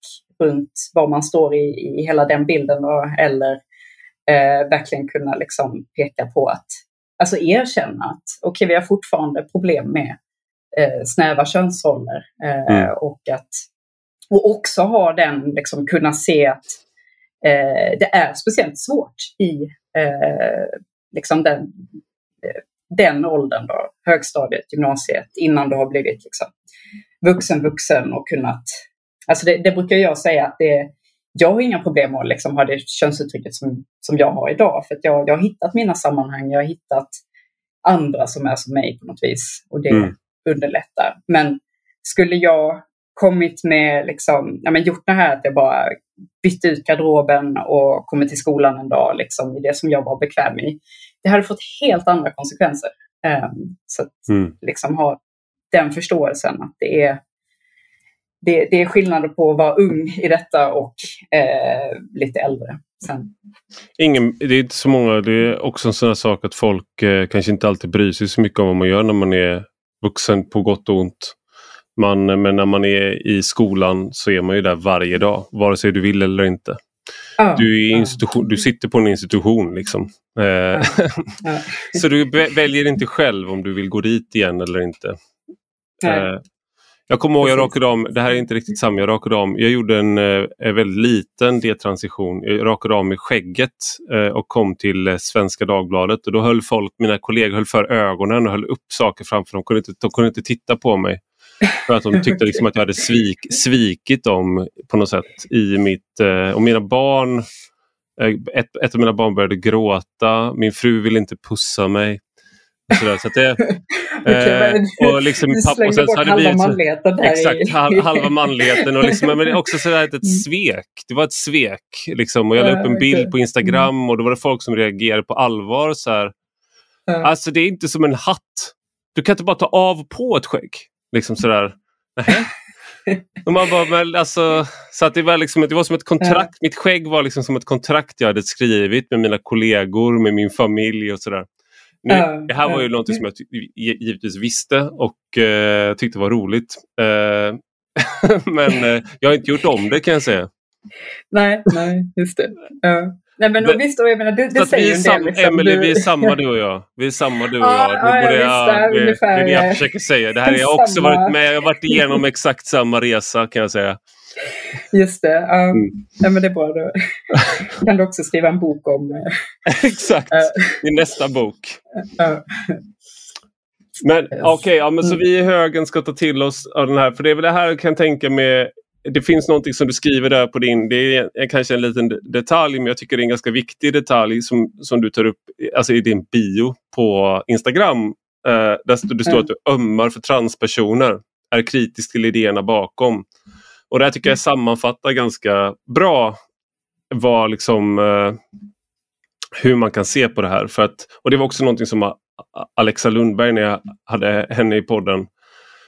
runt var man står i, i hela den bilden då, eller eh, verkligen kunna liksom peka på att, alltså erkänna att okej, okay, vi har fortfarande problem med eh, snäva könsroller eh, mm. och att och också ha den, liksom kunna se att eh, det är speciellt svårt i eh, liksom den, eh, den åldern, då, högstadiet, gymnasiet, innan du har blivit liksom, vuxen vuxen och kunnat... Alltså det, det brukar jag säga att det, jag har inga problem att liksom ha det könsuttrycket som, som jag har idag. För jag, jag har hittat mina sammanhang, jag har hittat andra som är som mig på något vis. Och det mm. Underlättar. Men skulle jag kommit med, liksom, ja, men gjort det här att jag bara bytte ut garderoben och kommit till skolan en dag liksom, i det som jag var bekväm i. Det hade fått helt andra konsekvenser. Um, så att mm. liksom ha den förståelsen att det är, det, det är skillnader på att vara ung i detta och eh, lite äldre. Sen. Ingen, det är inte så många, det är också en sån sak att folk eh, kanske inte alltid bryr sig så mycket om vad man gör när man är vuxen på gott och ont. Man, men när man är i skolan så är man ju där varje dag, vare sig du vill eller inte. Ah, du, är institution, du sitter på en institution liksom. Ah, så du väljer inte själv om du vill gå dit igen eller inte. Eh, jag kommer ihåg, jag rakade om, det här är inte riktigt samma, jag rakade om, jag gjorde en, eh, en väldigt liten detransition. Jag rakade av mig skägget eh, och kom till Svenska Dagbladet och då höll folk, mina kollegor höll för ögonen och höll upp saker framför dem. De kunde inte, de kunde inte titta på mig. För att de tyckte liksom att jag hade svik, svikit dem på något sätt i mitt, och mina barn ett, ett av mina barn började gråta, min fru ville inte pussa mig. Sådär, så det, okay, eh, och liksom, du slängde och sen bort halva blivit, manligheten. Där exakt, i... halva manligheten. Och liksom, men också sådär ett, ett mm. svek. Det var ett svek. Liksom, och jag la upp en bild på Instagram och då var det folk som reagerade på allvar. Så här. Alltså det är inte som en hatt. Du kan inte bara ta av på ett skägg. Liksom sådär. Och man bara, men alltså, så att det, var liksom, det var som ett kontrakt. Mitt skägg var liksom som ett kontrakt jag hade skrivit med mina kollegor, med min familj och sådär. Nu, det här var ju något som jag givetvis visste och eh, tyckte var roligt. Eh, men eh, jag har inte gjort om det kan jag säga. Nej, nej just det. Uh. Nej men men visst, jag menar, det, det säger vi är sam, liksom. Emily, vi är samma du och jag. Vi är samma du och jag. Det är det, jag, det, det, det jag försöker säga. Det här har jag också varit med Jag har varit igenom exakt samma resa kan jag säga. Just det. Um, mm. ja, men det är bra. Då kan du också skriva en bok om. Eh, exakt, uh, i nästa bok. Men okej, okay, ja, så mm. vi i högen ska ta till oss av den här. För det är väl det här jag kan tänka med det finns någonting som du skriver där på din, det är kanske en liten detalj men jag tycker det är en ganska viktig detalj som, som du tar upp alltså i din bio på Instagram. Eh, där det står mm. att du ömmar för transpersoner, är kritisk till idéerna bakom. Och det här tycker jag sammanfattar ganska bra vad liksom, eh, hur man kan se på det här. För att, och Det var också någonting som Alexa Lundberg när jag hade henne i podden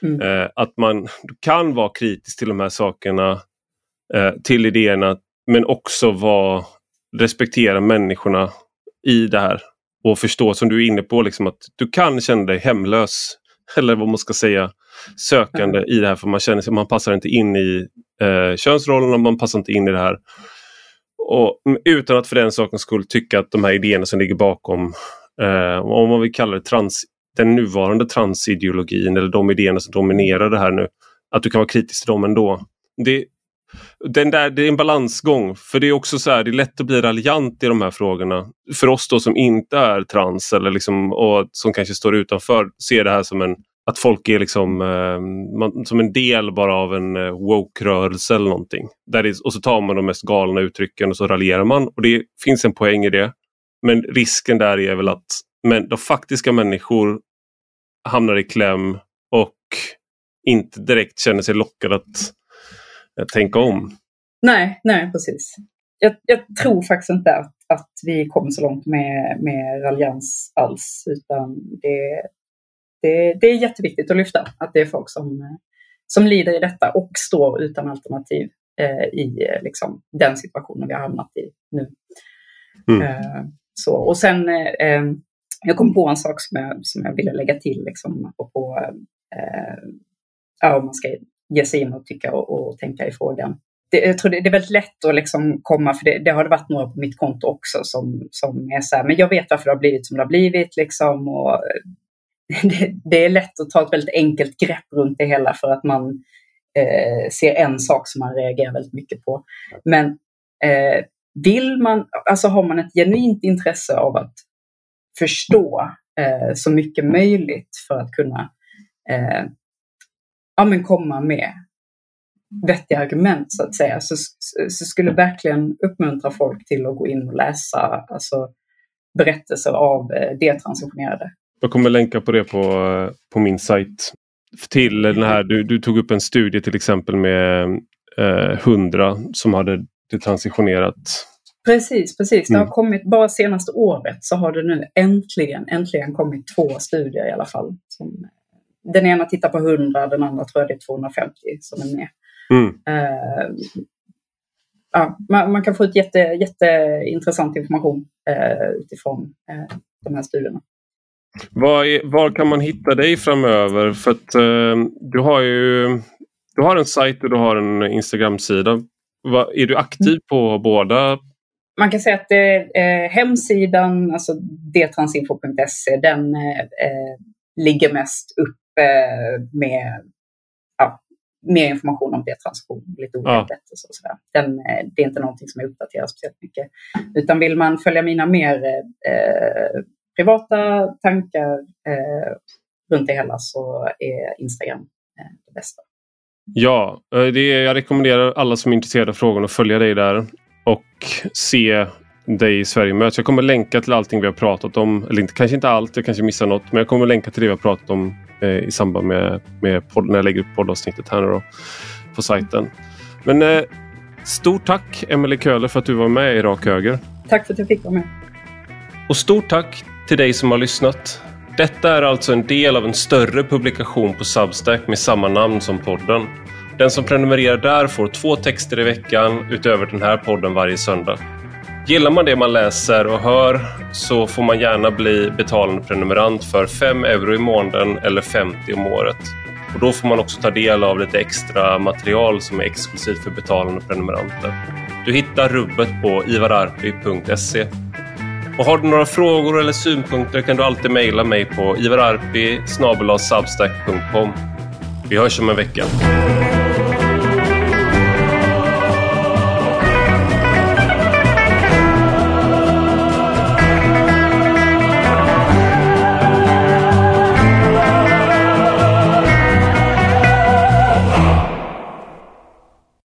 Mm. Eh, att man kan vara kritisk till de här sakerna, eh, till idéerna, men också vara, respektera människorna i det här. Och förstå, som du är inne på, liksom, att du kan känna dig hemlös. Eller vad man ska säga, sökande i det här för man känner sig, man passar inte in i eh, könsrollerna, man passar inte in i det här. Och, utan att för den sakens skull tycka att de här idéerna som ligger bakom, eh, om man vill kalla det trans den nuvarande transideologin eller de idéerna som dominerar det här nu, att du kan vara kritisk till dem ändå. Det, den där, det är en balansgång för det är också så här, det är lätt att bli raljant i de här frågorna. För oss då som inte är trans eller liksom, och som kanske står utanför ser det här som en att folk är liksom eh, man, som en del bara av en eh, woke-rörelse eller någonting. Där det, och så tar man de mest galna uttrycken och så raljerar man. Och Det finns en poäng i det. Men risken där är väl att men de faktiska människor hamnar i kläm och inte direkt känner sig lockade att eh, tänka om. Nej, nej precis. Jag, jag, tror faktiskt inte att, att vi kommer så långt med, med raljans alls, utan det, det, det är jätteviktigt att lyfta att det är folk som, som lider i detta och står utan alternativ eh, i eh, liksom, den situationen vi har hamnat i nu. Mm. Eh, så, och sen eh, jag kom på en sak som jag, som jag ville lägga till, liksom, på, eh, ja, om man ska ge sig in och tycka och, och tänka i frågan. Det, jag tror det, det, är väldigt lätt att liksom komma, för det, det, har det varit några på mitt konto också som, som är så här, men jag vet varför det har blivit som det har blivit. Liksom, och det, det är lätt att ta ett väldigt enkelt grepp runt det hela för att man eh, ser en sak som man reagerar väldigt mycket på. Men eh, vill man, alltså har man ett genuint intresse av att förstå eh, så mycket möjligt för att kunna eh, ja, men komma med vettiga argument så att säga. Så, så skulle verkligen uppmuntra folk till att gå in och läsa alltså, berättelser av eh, detransitionerade. Jag kommer länka på det på, på min sajt. Till den här, du, du tog upp en studie till exempel med eh, 100 som hade detransitionerat Precis, precis. Det har mm. kommit, bara senaste året så har det nu äntligen, äntligen kommit två studier i alla fall. Som, den ena tittar på 100, den andra tror jag det är 250 som är med. Mm. Uh, ja, man, man, kan få ut jätte, jätteintressant information uh, utifrån uh, de här studierna. Var, är, var, kan man hitta dig framöver? För att du har ju du har en sajt och du har en Instagram-sida. Är du aktiv på båda man kan säga att eh, hemsidan, alltså detransinfo.se, den eh, ligger mest upp eh, med ja, mer information om detransition, lite olika ja. och sådär. Den, eh, det är inte någonting som jag uppdaterar speciellt mycket. Utan vill man följa mina mer eh, privata tankar eh, runt det hela så är Instagram det bästa. Ja, det är, jag rekommenderar alla som är intresserade av frågan att följa dig där och se dig i Sverige möts. Jag kommer länka till allting vi har pratat om. Eller inte, kanske inte allt, jag kanske missar något. Men jag kommer länka till det vi har pratat om eh, i samband med, med podd, när jag lägger upp poddavsnittet här nu då, på sajten. Men eh, stort tack Emelie Köhler för att du var med i Rak Höger. Tack för att jag fick vara med. Och stort tack till dig som har lyssnat. Detta är alltså en del av en större publikation på Substack med samma namn som podden. Den som prenumererar där får två texter i veckan utöver den här podden varje söndag. Gillar man det man läser och hör så får man gärna bli betalande prenumerant för 5 euro i månaden eller 50 om året. Och då får man också ta del av lite extra material som är exklusivt för betalande prenumeranter. Du hittar rubbet på ivararpi.se. Och har du några frågor eller synpunkter kan du alltid mejla mig på ivararpi Vi hörs om en vecka.